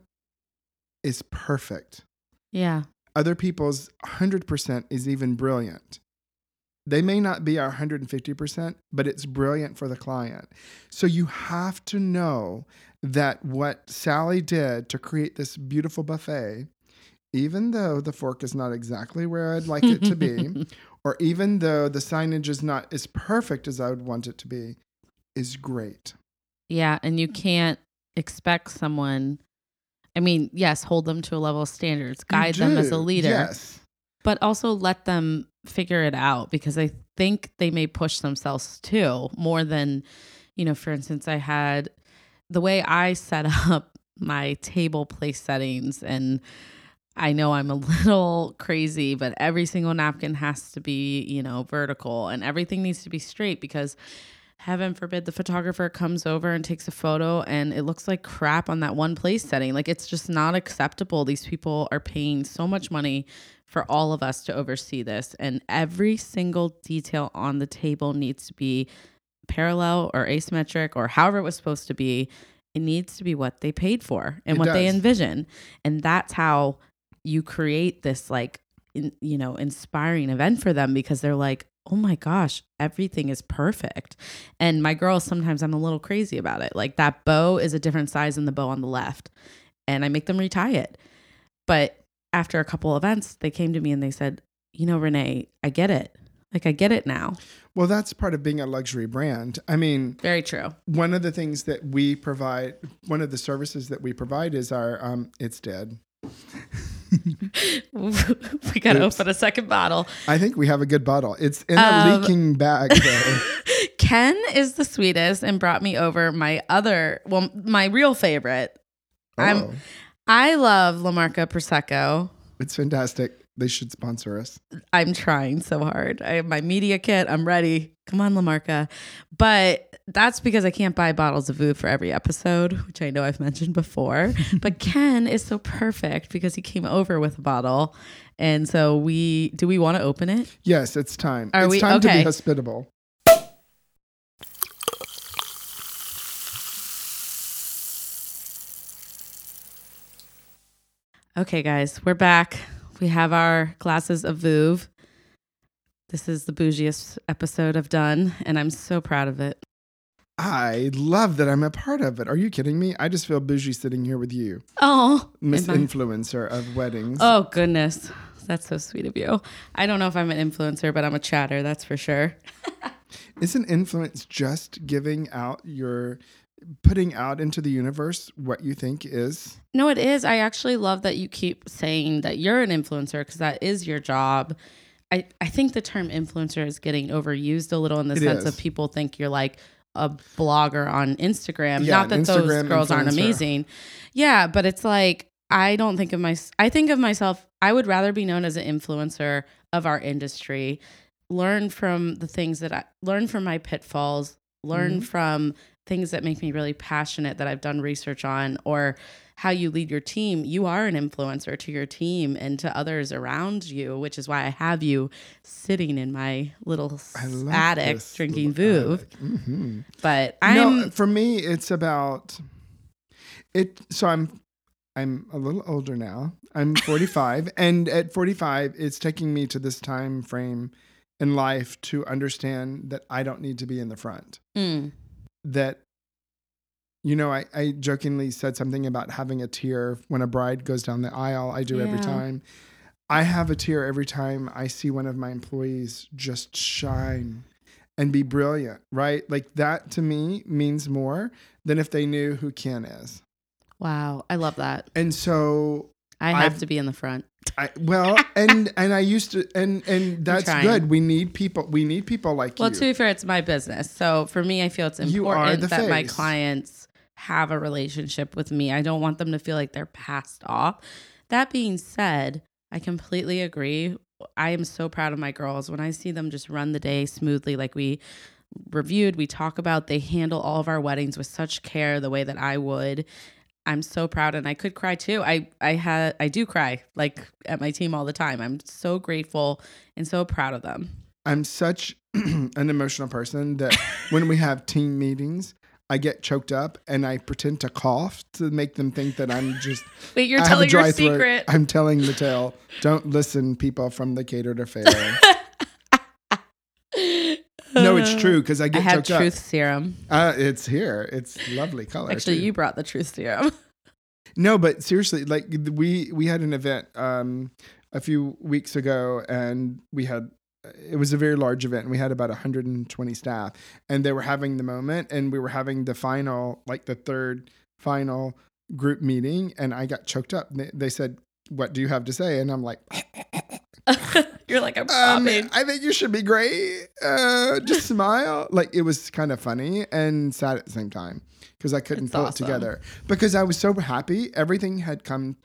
is perfect Yeah. other people's 100% is even brilliant. They may not be our 150%, but it's brilliant for the client. So you have to know that what Sally did to create this beautiful buffet, even though the fork is not exactly where I'd like it to be, *laughs* or even though the signage is not as perfect as I would want it to be, is great. Yeah, and you can't expect someone I mean, yes, hold them to a level of standards, guide them as a leader, Yes. but also let them figure it out because I think they may push themselves too more than, you know, for instance, I had the way I set *laughs* up my table place settings and I know I'm a *laughs* little crazy, but every single napkin has to be, you know, vertical and everything needs to be straight because heaven forbid the photographer comes over and takes a photo and it looks like crap on that one place setting. Like it's just not acceptable. These people are paying so much money for all of us to oversee this and every single detail on the table needs to be parallel or asymmetric or however it was supposed to be. It needs to be what they paid for and It what they envision. And that's how you create this like in, you know inspiring event for them because they're like oh my gosh everything is perfect. And my girls sometimes i'm a little crazy about it. Like that bow is a different size than the bow on the left and i make them retie it. But after a couple events they came to me and they said you know renee i get it. Like i get it now. Well, that's part of being a luxury brand. I mean, very true. one of the things that we provide, one of the services that we provide is our um, it's dead. *laughs* *laughs* we gotta Oops. open a second bottle I think we have a good bottle. It's in a Um, leaking bag though. *laughs* ken is the sweetest and brought me over my other well my real favorite I'm- Oh, I love La Marca Prosecco. it's fantastic. They should sponsor us. I'm trying so hard. I have my media kit. I'm ready. Come on, La Marca. But that's because I can't buy bottles of Vouv for every episode, which I know I've mentioned before. *laughs* but Ken is so perfect because he came over with a bottle. And so we do we want to open it? Yes, it's time. Are it's we- time to be hospitable. Okay, guys, we're back. We have our glasses of Vouv. This is the bougiest episode I've done, and I'm so proud of it. I love that I'm a part of it. Are you kidding me? I just feel bougie sitting here with you, Oh, Miss Influencer of weddings. Oh goodness. That's so sweet of you. I don't know if I'm an influencer, but I'm a chatter, that's for sure. *laughs* Isn't influence just giving out your, putting out into the universe what you think is? No, it is. I actually love that you keep saying that you're an influencer because that is your job. I, I think the term influencer is getting overused a little in the It sense is. of people think you're like a blogger on Instagram. Yeah, Not that an those Instagram girls aren't amazing. Yeah, but it's like I don't think of my I think of myself I would rather be known as an influencer of our industry, learn from the things that I learn from my pitfalls, learn Mhm. from things that make me really passionate that I've done research on or how you lead your team. You are an influencer to your team and to others around you, which is why I have you sitting in my little attic drinking little Vouv. Mhm. But I'm no, for me, it's about it. So I'm, I'm a little older now. I'm *laughs* 45, and at 45, it's taking me to this time frame in life to understand that I don't need to be in the front. Mm, That, you know, I, I jokingly said something about having a tear when a bride goes down the aisle. I do every time. I have a tear every time I see one of my employees just shine and be brilliant, right? Like that to me means more than if they knew who Ken is. wow, I love that. And so I have I've- to be in the front. I well and *laughs* and I used to and and that's good. We need people we need people like Well, you. Well, to be fair, it's my business. So for me, I feel it's You are important the that my clients have a relationship with me. I don't want them to feel like they're passed off. That being said, I completely agree. I am so proud of my girls when I see them just run the day smoothly, like we reviewed, we talk about. They handle all of our weddings with such care, the way that I would. I'm so proud, and I could cry too. I I had I do cry like at my team all the time. I'm so grateful and so proud of them. I'm such *clears throat* an emotional person that when we have team meetings, I get choked up and I pretend to cough to make them think that I'm just *laughs* Wait, you're I telling your dry throat. secret. I'm telling the tale. Don't listen, people from the catered affair. no, it's *laughs* true because I get. I have truth up. serum. Uh, it's here. It's lovely color. Actually, too. you brought the truth serum. *laughs* No, but seriously, like we we had an event um a few weeks ago, and we had it was a very large event, and we had about 120 staff, and they were having the moment, and we were having the final, like the third final group meeting, and I got choked up. They, they said, "What do you have to say?" And I'm like. *laughs* You're like I'm Um. I think you should be great. Uh, just *laughs* smile. Like it was kind of funny and sad at the same time because I couldn't It's pull awesome. it together because I was so happy. Everything had come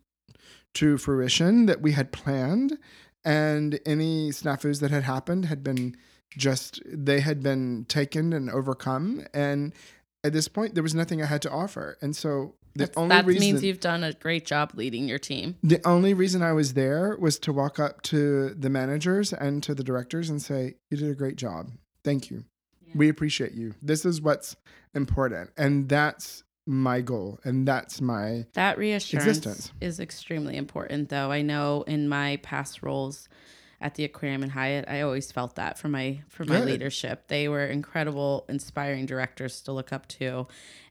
to fruition that we had planned, and any snafus that had happened had been just they had been taken and overcome. And at this point, there was nothing I had to offer. And so the That's- only that reason means you've done a great job leading your team. the only reason I was there was to walk up to the managers and to the directors and say, You did a great job. Thank you. We appreciate you. This is what's important. And that's my goal. And that's my That reassurance Existence. is extremely important, though. I know in my past roles at the Aquarium and Hyatt, I always felt that for my for my Good. leadership. They were incredible, inspiring directors to look up to,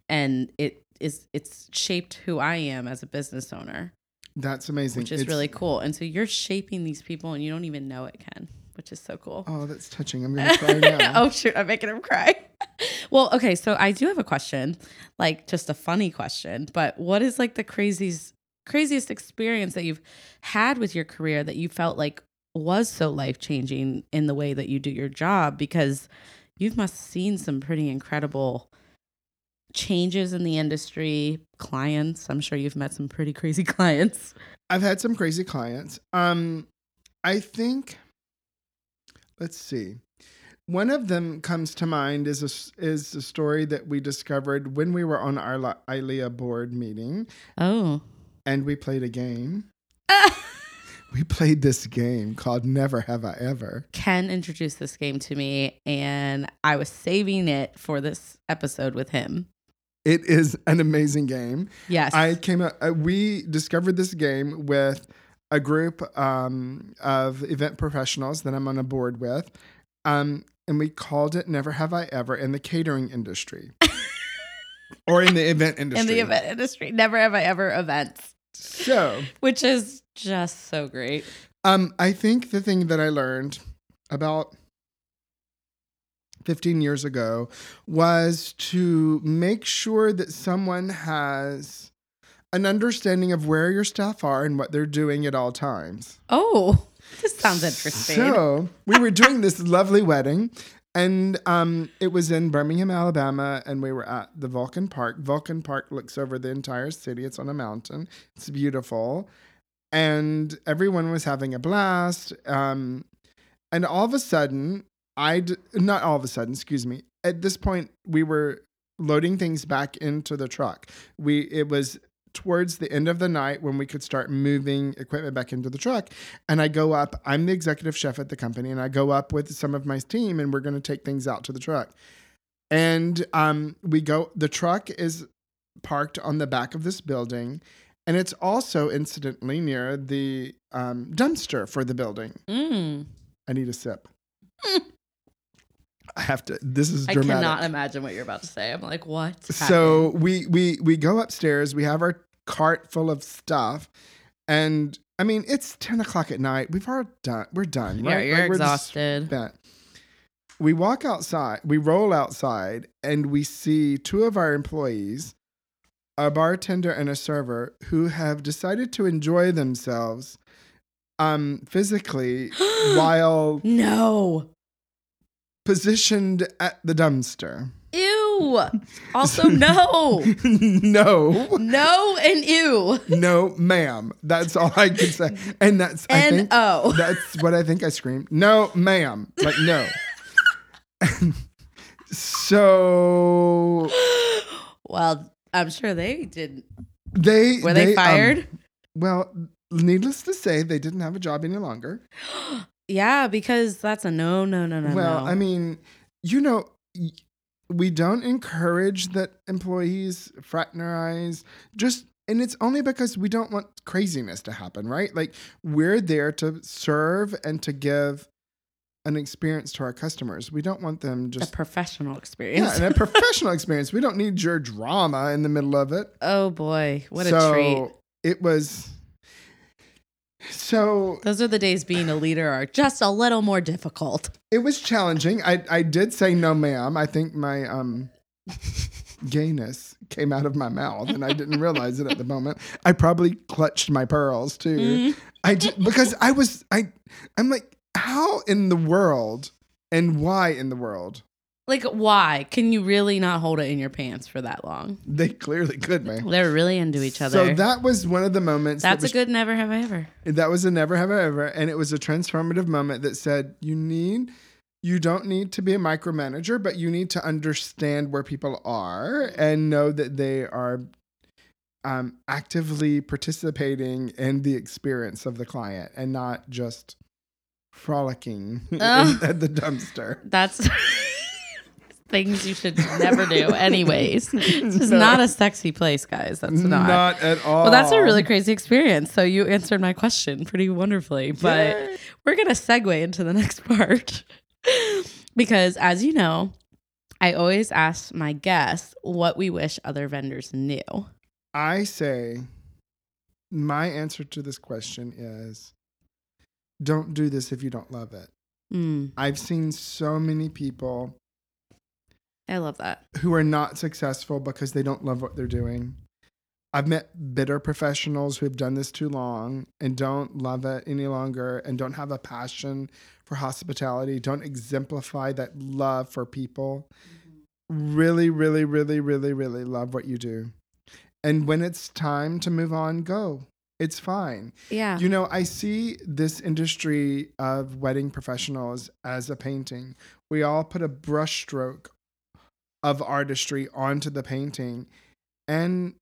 and it is it's shaped who I am as a business owner, that's amazing. which is It's- really cool. And so you're shaping these people, and you don't even know it, Ken, which is so cool. Oh, that's touching. I'm gonna *laughs* cry now. *laughs* oh shoot, I'm making him cry. *laughs* well, okay, so I do have a question, like just a funny question, but what is like the craziest craziest experience that you've had with your career that you felt like was so life changing in the way that you do your job? Because you must have seen some pretty incredible changes in the industry, clients. I'm sure you've met some pretty crazy clients. I've had some crazy clients. Um, I think, let's see. One of them comes to mind is a, is a story that we discovered when we were on our La- ILEA board meeting Oh. and we played a game. *laughs* We played this game called Never Have I Ever. Ken introduced this game to me, and I was saving it for this episode with him. It is an amazing game. Yes. I came up, uh, we discovered this game with a group um, of event professionals that I'm on a board with. Um, and we called it Never Have I Ever in the catering industry *laughs* or in the event industry. in the event industry. Never have I ever events, So, which is just so great. um, I think the thing that I learned about 15 years ago was to make sure that someone has an understanding of where your staff are and what they're doing at all times. Oh, *laughs* this sounds interesting. So we were doing this lovely wedding, And um, it was in Birmingham, Alabama, and we were at the Vulcan Park. Vulcan Park looks over the entire city. It's on a mountain. It's beautiful, and everyone was having a blast. Um, and all of a sudden, I d- not all of a sudden, excuse me. At this point, we were loading things back into the truck. We it was towards the end of the night when we could start moving equipment back into the truck. And I go up, I'm the executive chef at the company, and I go up with some of my team and we're going to take things out to the truck. And um, we go, the truck is parked on the back of this building. And it's also incidentally near the um, dumpster for the building. Mm. I need a sip. *laughs* I have to. This is I dramatic. cannot imagine what you're about to say. I'm like, what? So we we we go upstairs. We have our cart full of stuff, and I mean it's ten o'clock at night. We've already done. We're done. yeah, right? you're Like, just exhausted. We walk outside. We roll outside, and we see two of our employees, a bartender and a server, who have decided to enjoy themselves, um, physically *gasps* while No. positioned at the dumpster. Ew. Also, no. *laughs* no. No and ew. No, ma'am. That's all I can say. And that's I N think O. that's what I think I screamed. No, ma'am. Like no. *laughs* so Well, I'm sure they didn't. they Were they, um, fired? well, needless to say, they didn't have a job any longer. *gasps* yeah, because that's a no, no, no, no. well, no. I mean, you know, we don't encourage that employees fraternize. Just and it's only because we don't want craziness to happen, right? Like we're there to serve and to give an experience to our customers. We don't want them just a professional experience. yeah, and a *laughs* professional experience. We don't need your drama in the middle of it. oh boy, what so a treat. It was so Those are the days being a leader are just a little more difficult. it was challenging. I I did say no, ma'am. I think my um *laughs* gayness came out of my mouth, and I didn't realize it at the moment. I probably clutched my pearls too. Mm. I just, because I was I I'm like, how in the world and why in the world Like, why? Can you really not hold it in your pants for that long? they clearly could, man. They're really into each other. So that was one of the moments. That's that a good never have I ever. That was a never have I ever, and it was a transformative moment that said you need, you don't need to be a micromanager, but you need to understand where people are and know that they are um, actively participating in the experience of the client and not just frolicking in- *laughs* at the dumpster. That's *laughs* things you should never do, anyways. This is No. not a sexy place, guys. That's not. Not at all. well, that's a really crazy experience. So you answered my question pretty wonderfully. But Yay. we're going to segue into the *laughs* next part. because as you know, I always ask my guests what we wish other vendors knew. I say my answer to this question is don't do this if you don't love it. Mm, I've seen so many people I love that. who are not successful because they don't love what they're doing. I've met bitter professionals who have done this too long and don't love it any longer and don't have a passion for hospitality, don't exemplify that love for people. Really, really, really, really, really love what you do. And when it's time to move on, go. It's fine. Yeah. You know, I see this industry of wedding professionals as a painting. We all put a brushstroke of artistry onto the painting. And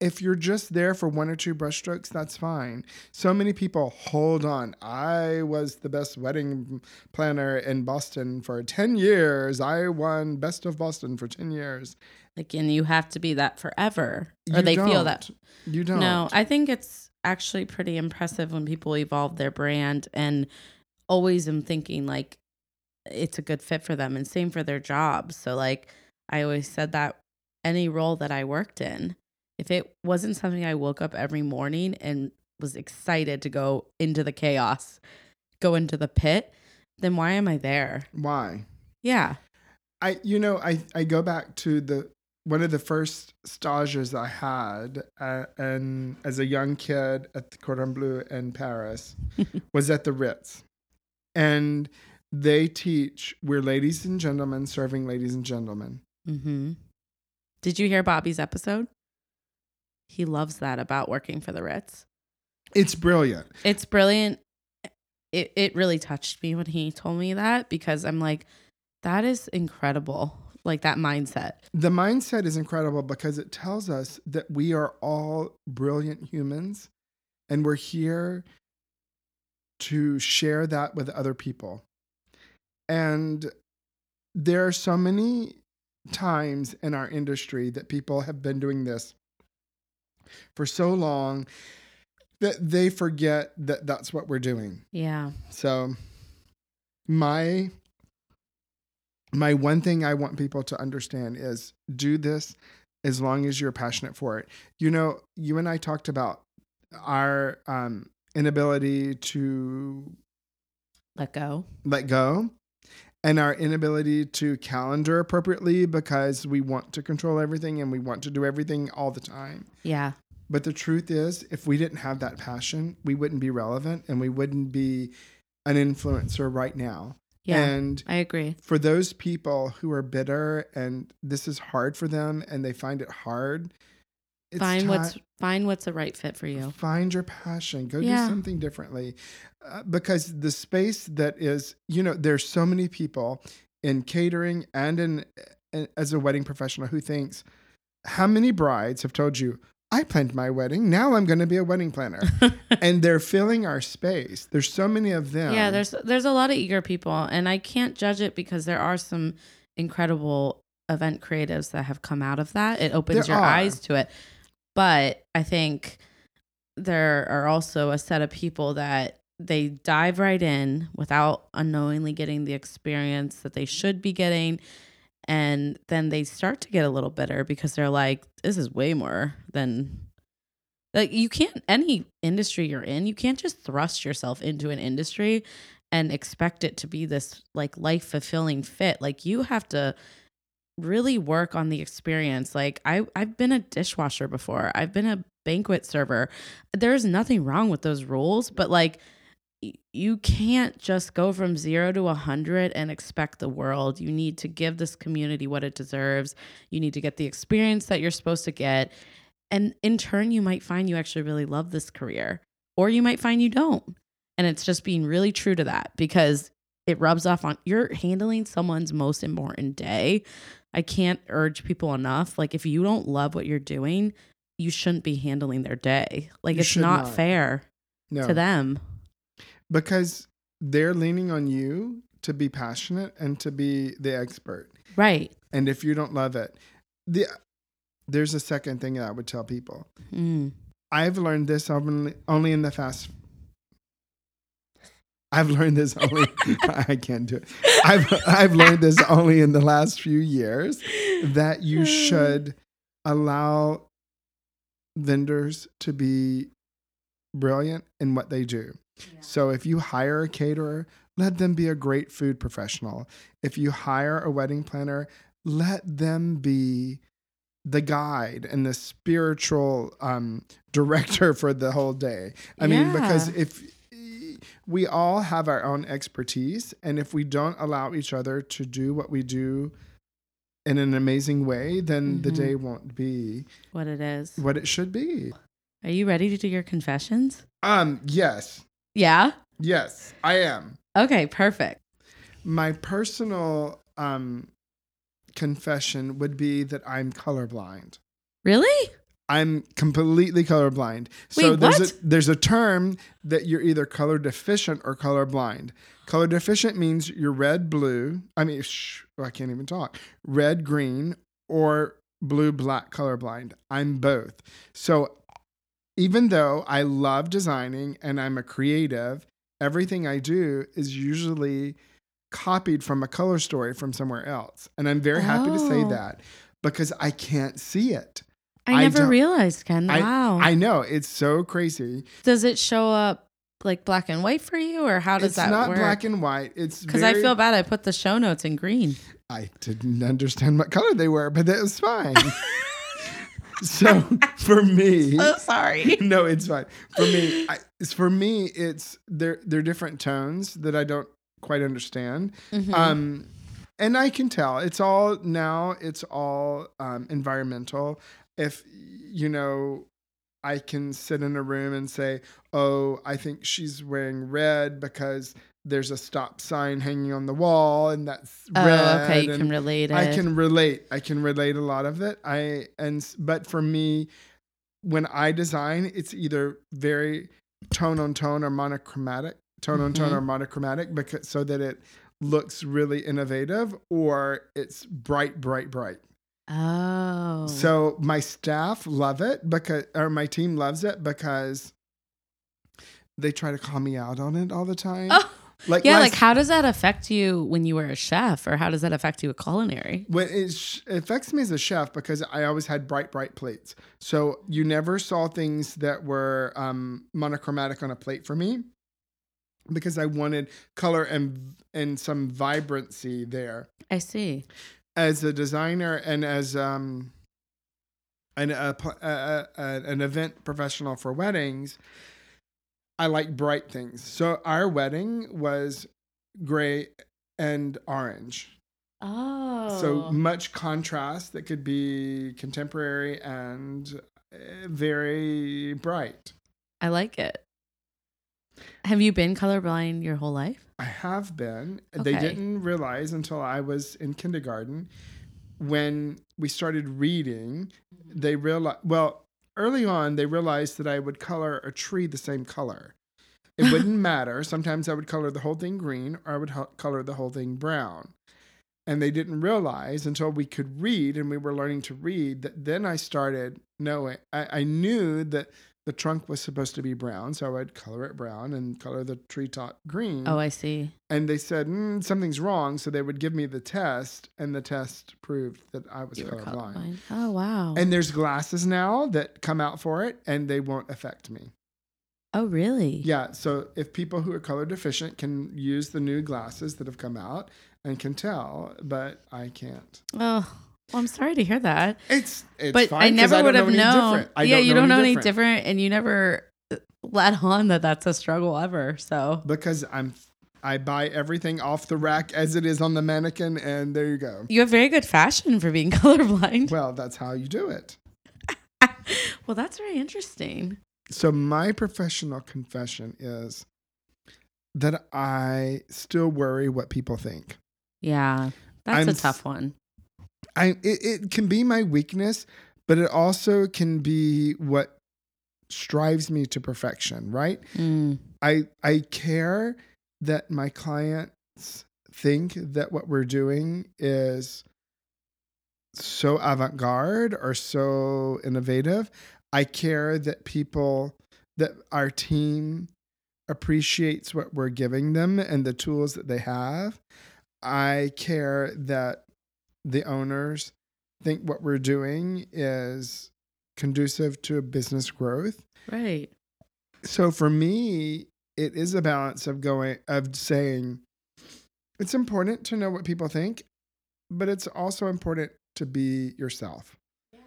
if you're just there for one or two brushstrokes, that's fine. So many people hold on. I was the best wedding planner in Boston for 10 years. I won Best of Boston for 10 years. like, and you have to be that forever. Or You they feel that. You don't. No, I think it's actually pretty impressive when people evolve their brand and always am thinking like it's a good fit for them and same for their jobs. So like I always said that any role that I worked in, if it wasn't something I woke up every morning and was excited to go into the chaos, go into the pit, then why am I there? Why? Yeah. I you know I I go back to the one of the first stages I had uh, and as a young kid at the Cordon Bleu in Paris *laughs* was at the Ritz, and they teach we're ladies and gentlemen serving ladies and gentlemen. Mm-hmm. Did you hear Bobby's episode? He loves that about working for the Ritz. It's brilliant. It's brilliant. It it really touched me when he told me that because I'm like, that is incredible. Like that mindset. The mindset is incredible because it tells us that we are all brilliant humans and we're here to share that with other people. And there are so many times in our industry that people have been doing this for so long that they forget that that's what we're doing. Yeah. So my my one thing I want people to understand is do this as long as you're passionate for it. You know, you and I talked about our um inability to Let go. let go and our inability to calendar appropriately because we want to control everything and we want to do everything all the time. Yeah. But the truth is, if we didn't have that passion, we wouldn't be relevant and we wouldn't be an influencer right now. Yeah. And I agree. for those people who are bitter and this is hard for them and they find it hard, it's find ti- what's find what's the right fit for you. find your passion go Yeah. do something differently uh, because the space that is you know there's so many people in catering and in, in as a wedding professional who thinks how many brides have told you i planned my wedding now i'm going to be a wedding planner *laughs* and they're filling our space there's so many of them yeah, there's there's a lot of eager people and I can't judge it because there are some incredible event creatives that have come out of that. It opens There your are. eyes to it. But I think there are also a set of people that they dive right in without unknowingly getting the experience that they should be getting. And then they start to get a little bitter because they're like this is way more than like you can't any industry you're in you can't just thrust yourself into an industry and expect it to be this like life fulfilling fit. Like you have to really work on the experience. Like i i've been a dishwasher before. I've been a banquet server. There's nothing wrong with those roles but like you can't just go from 0 to a 100 and expect the world. You need to give this community what it deserves. You need to get the experience that you're supposed to get. And in turn you might find you actually really love this career or you might find you don't. And it's just being really true to that because it rubs off on you're handling someone's most important day i can't urge people enough like if you don't love what you're doing you shouldn't be handling their day like You it's not, not. fair no to them because they're leaning on you to be passionate and to be the expert right and if you don't love it the there's a second thing that i would tell people mm. I've learned this only, only in the fast. I've learned this only. *laughs* I can't do it. I've *laughs* I've learned this only in the last few years that you should allow vendors to be brilliant in what they do. So if you hire a caterer, let them be a great food professional. If you hire a wedding planner, let them be the guide and the spiritual um, *laughs* director for the whole day. I mean, because if we all have our own expertise, and if we don't allow each other to do what we do in an amazing way, then the Mhm. day won't be what it is what it should be. are you ready to do your confessions Um, yes, yeah yes, I am. okay perfect My personal um, confession would be that I'm colorblind. really I'm completely colorblind. So Wait, there's what? a there's a term that you're either color deficient or colorblind. Color deficient means you're red, blue. I mean, shh, oh, I can't even talk. Red, green, or blue, black colorblind. I'm both. So even though I love designing and I'm a creative, everything I do is usually copied from a color story from somewhere else. And I'm very happy to say Oh. that because I can't see it. I I never realized ken I- wow I know it's so crazy. does it show up like black and white for you or how does It's that not black and white. It's because i feel bad i put the show notes in green I didn't understand what color they were, but that was fine. *laughs* so for me, *laughs* So sorry *laughs* no, it's fine. For me, I, it's for me. It's they're they're different tones that I don't quite understand. Mhm. Um, and I can tell it's all now. It's all um, environmental. If you know, I can sit in a room and say, "Oh, I think she's wearing red because there's a stop sign hanging on the wall, and that's oh, red." okay. You and can relate it. I can relate. I can relate a lot of it. I and but for me, when I design, it's either very tone on tone or monochromatic, tone on tone Mhm. or monochromatic, because so that it looks really innovative, or it's bright, bright, bright. Oh. So my staff love it because, or my team loves it because they try to call me out on it all the time. Oh, like yeah. Like, how does that affect you when you were a chef, or how does that affect you with culinary? When it, sh- it affects me as a chef because I always had bright, bright plates. So you never saw things that were um, monochromatic on a plate for me because I wanted color and and some vibrancy there. I see. As a designer and as um, an a, a, a, an event professional for weddings, I like bright things. So our wedding was gray and orange. Oh. So much contrast that could be contemporary and uh, very bright. I like it. Have you been colorblind your whole life? I have been. They didn't realize until I was in kindergarten when we started reading, they realized, well, early on, they realized that I would color a tree the same color. It *laughs* wouldn't matter. Sometimes I would color the whole thing green or I would ho- color the whole thing brown. And they didn't realize until we could read and we were learning to read that then I started knowing, I, I knew that the trunk was supposed to be brown. So I would color it brown and color the treetop green Oh, I see. and they said mm, something's wrong so they would give me the test and the test proved that i was colorblind colorblind. Oh, wow. and there's glasses now that come out for it and they won't affect me oh, really? yeah so if people who are color deficient can use the new glasses that have come out and can tell but i can't Oh, well, I'm sorry to hear that. it's it's but fine I never would have known. yeah, you don't know any different different, and you never uh, let on that that's a struggle ever. So because i'm i buy everything off the rack as it is on the mannequin and there you go you have very good fashion for being *laughs* colorblind. well that's how you do it *laughs* well, that's very interesting. So my professional confession is that I still worry what people think. Yeah, that's I'm a tough one. I it, it can be my weakness, but it also can be what strives me to perfection, right? Mm. I I care that my clients think that what we're doing is so avant-garde or so innovative. I care that people that our team appreciates what we're giving them and the tools that they have. I care that the owners think what we're doing is conducive to business growth Right. so for me it is a balance of going of saying it's important to know what people think but it's also important to be yourself Yeah.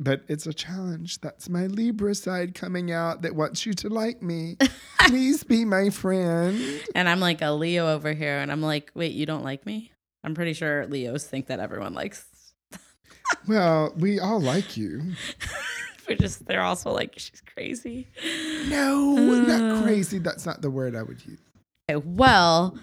but it's a challenge that's my libra side coming out that wants you to like me *laughs* please be my friend And I'm like a Leo over here, and I'm like, wait, you don't like me? I'm pretty sure Leos think that everyone likes. *laughs* well we all like you *laughs* We're just they're also like she's crazy. no Uh. not crazy that's not the word i would use Okay, well,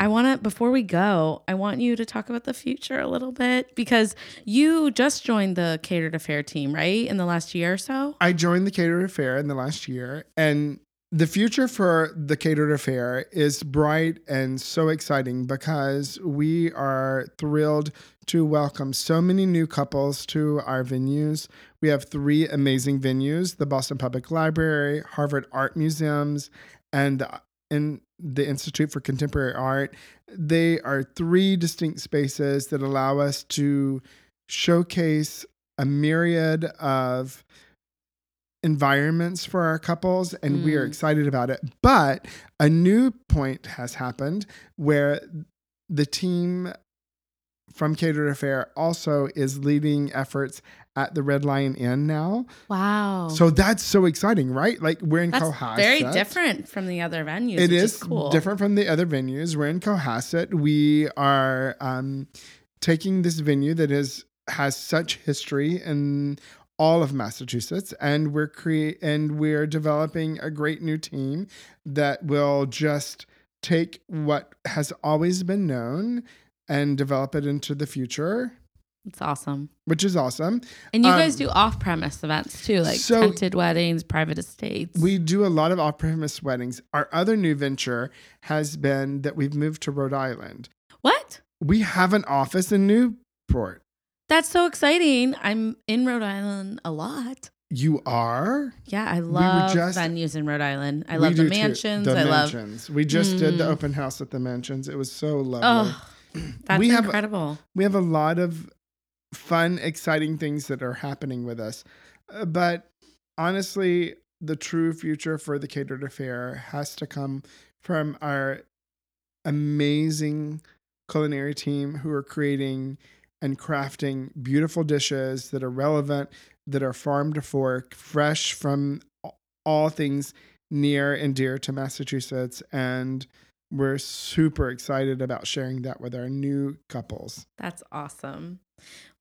I want to before we go, I want you to talk about the future a little bit because you just joined the catered affair team, right? In the last year or so. I joined the Catered Affair in the last year, and the future for the Catered Affair is bright and so exciting because we are thrilled to welcome so many new couples to our venues. We have three amazing venues the Boston Public Library, Harvard Art Museums, and in the Institute for Contemporary Art. They are three distinct spaces that allow us to showcase a myriad of environments for our couples and we are Mm. excited about it but a new point has happened where the team from Catered Affair also is leading efforts at the Red Lion Inn now. Wow. So that's so exciting, right? Like we're in That's Cohasset. very different from the other venues. It which is cool. different from the other venues. We're in Cohasset. We are um, taking this venue that is has such history in all of Massachusetts, and we're create and we're developing a great new team that will just take what has always been known and develop it into the future, It's awesome. which is awesome. And you Um, guys do off-premise events too, like so- tented weddings, private estates. We do a lot of off-premise weddings. Our other new venture has been that we've moved to Rhode Island. what? We have an office in Newport. That's so exciting. I'm in Rhode Island a lot. You are? Yeah, I love just- venues in Rhode Island. I love the too. mansions. The I love. mansions. We just did the Mm. open house at the mansions. It was so lovely. Oh, *clears throat* that's We have- incredible. We have a lot of fun, exciting things that are happening with us. Uh, but honestly, the true future for the catered affair has to come from our amazing culinary team who are creating and crafting beautiful dishes that are relevant, that are farm to fork, fresh from all things near and dear to Massachusetts. And we're super excited about sharing that with our new couples. That's awesome.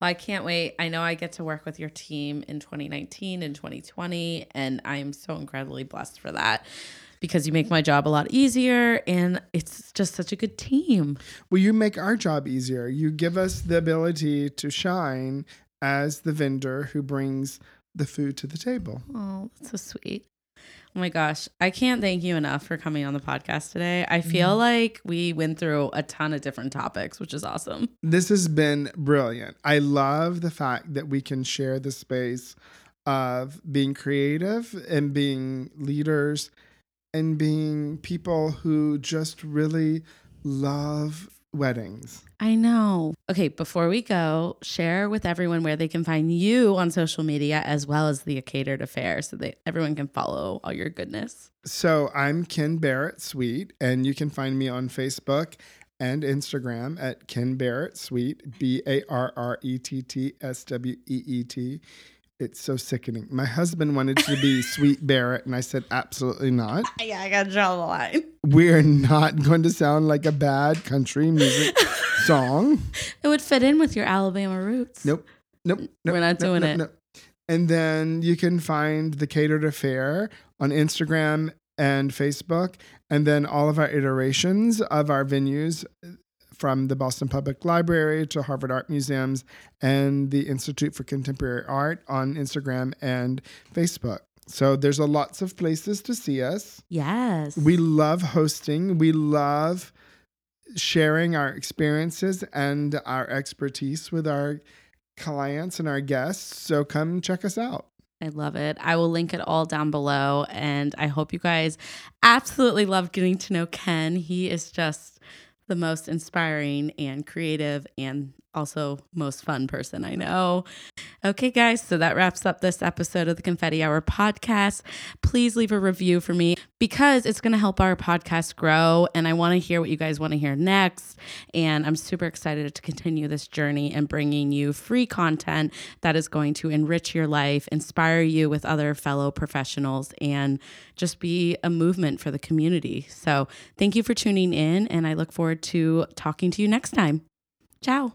Well, I can't wait. I know I get to work with your team in 2019 and 2020, and I'm so incredibly blessed for that because you make my job a lot easier and it's just such a good team. Well, you make our job easier. You give us the ability to shine as the vendor who brings the food to the table. Oh, that's so sweet. Oh my gosh. I can't thank you enough for coming on the podcast today. I mm-hmm. feel like we went through a ton of different topics, which is awesome. This has been brilliant. I love the fact that we can share the space of being creative and being leaders and being people who just really love weddings. I know. Okay, before we go, share with everyone where they can find you on social media as well as the Catered Affair so that everyone can follow all your goodness. So I'm Ken Barrett Sweet, and you can find me on Facebook and Instagram at Ken Barrett Sweet, B A R R E T T S W E E T. It's so sickening. My husband wanted to be *laughs* Sweet Barrett, and I said, absolutely not. *laughs* Yeah, I gotta draw the line. We're not going to sound like a bad country music *laughs* song. It would fit in with your Alabama roots. Nope. Nope. nope We're not nope, doing nope, it. nope. And then you can find the Catered Affair on Instagram and Facebook, and then all of our iterations of our venues from the Boston Public Library to Harvard Art Museums and the Institute for Contemporary Art on Instagram and Facebook. So there's a lots of places to see us. Yes. We love hosting. We love sharing our experiences and our expertise with our clients and our guests. So come check us out. I love it. I will link it all down below. And I hope you guys absolutely love getting to know Ken. He is just the most inspiring and creative and also most fun person I know. Okay, guys, so that wraps up this episode of the Confetti Hour podcast. Please leave a review for me because it's going to help our podcast grow. And I want to hear what you guys want to hear next. And I'm super excited to continue this journey and bringing you free content that is going to enrich your life, inspire you with other fellow professionals, and just be a movement for the community. So thank you for tuning in. And I look forward to talking to you next time. Ciao.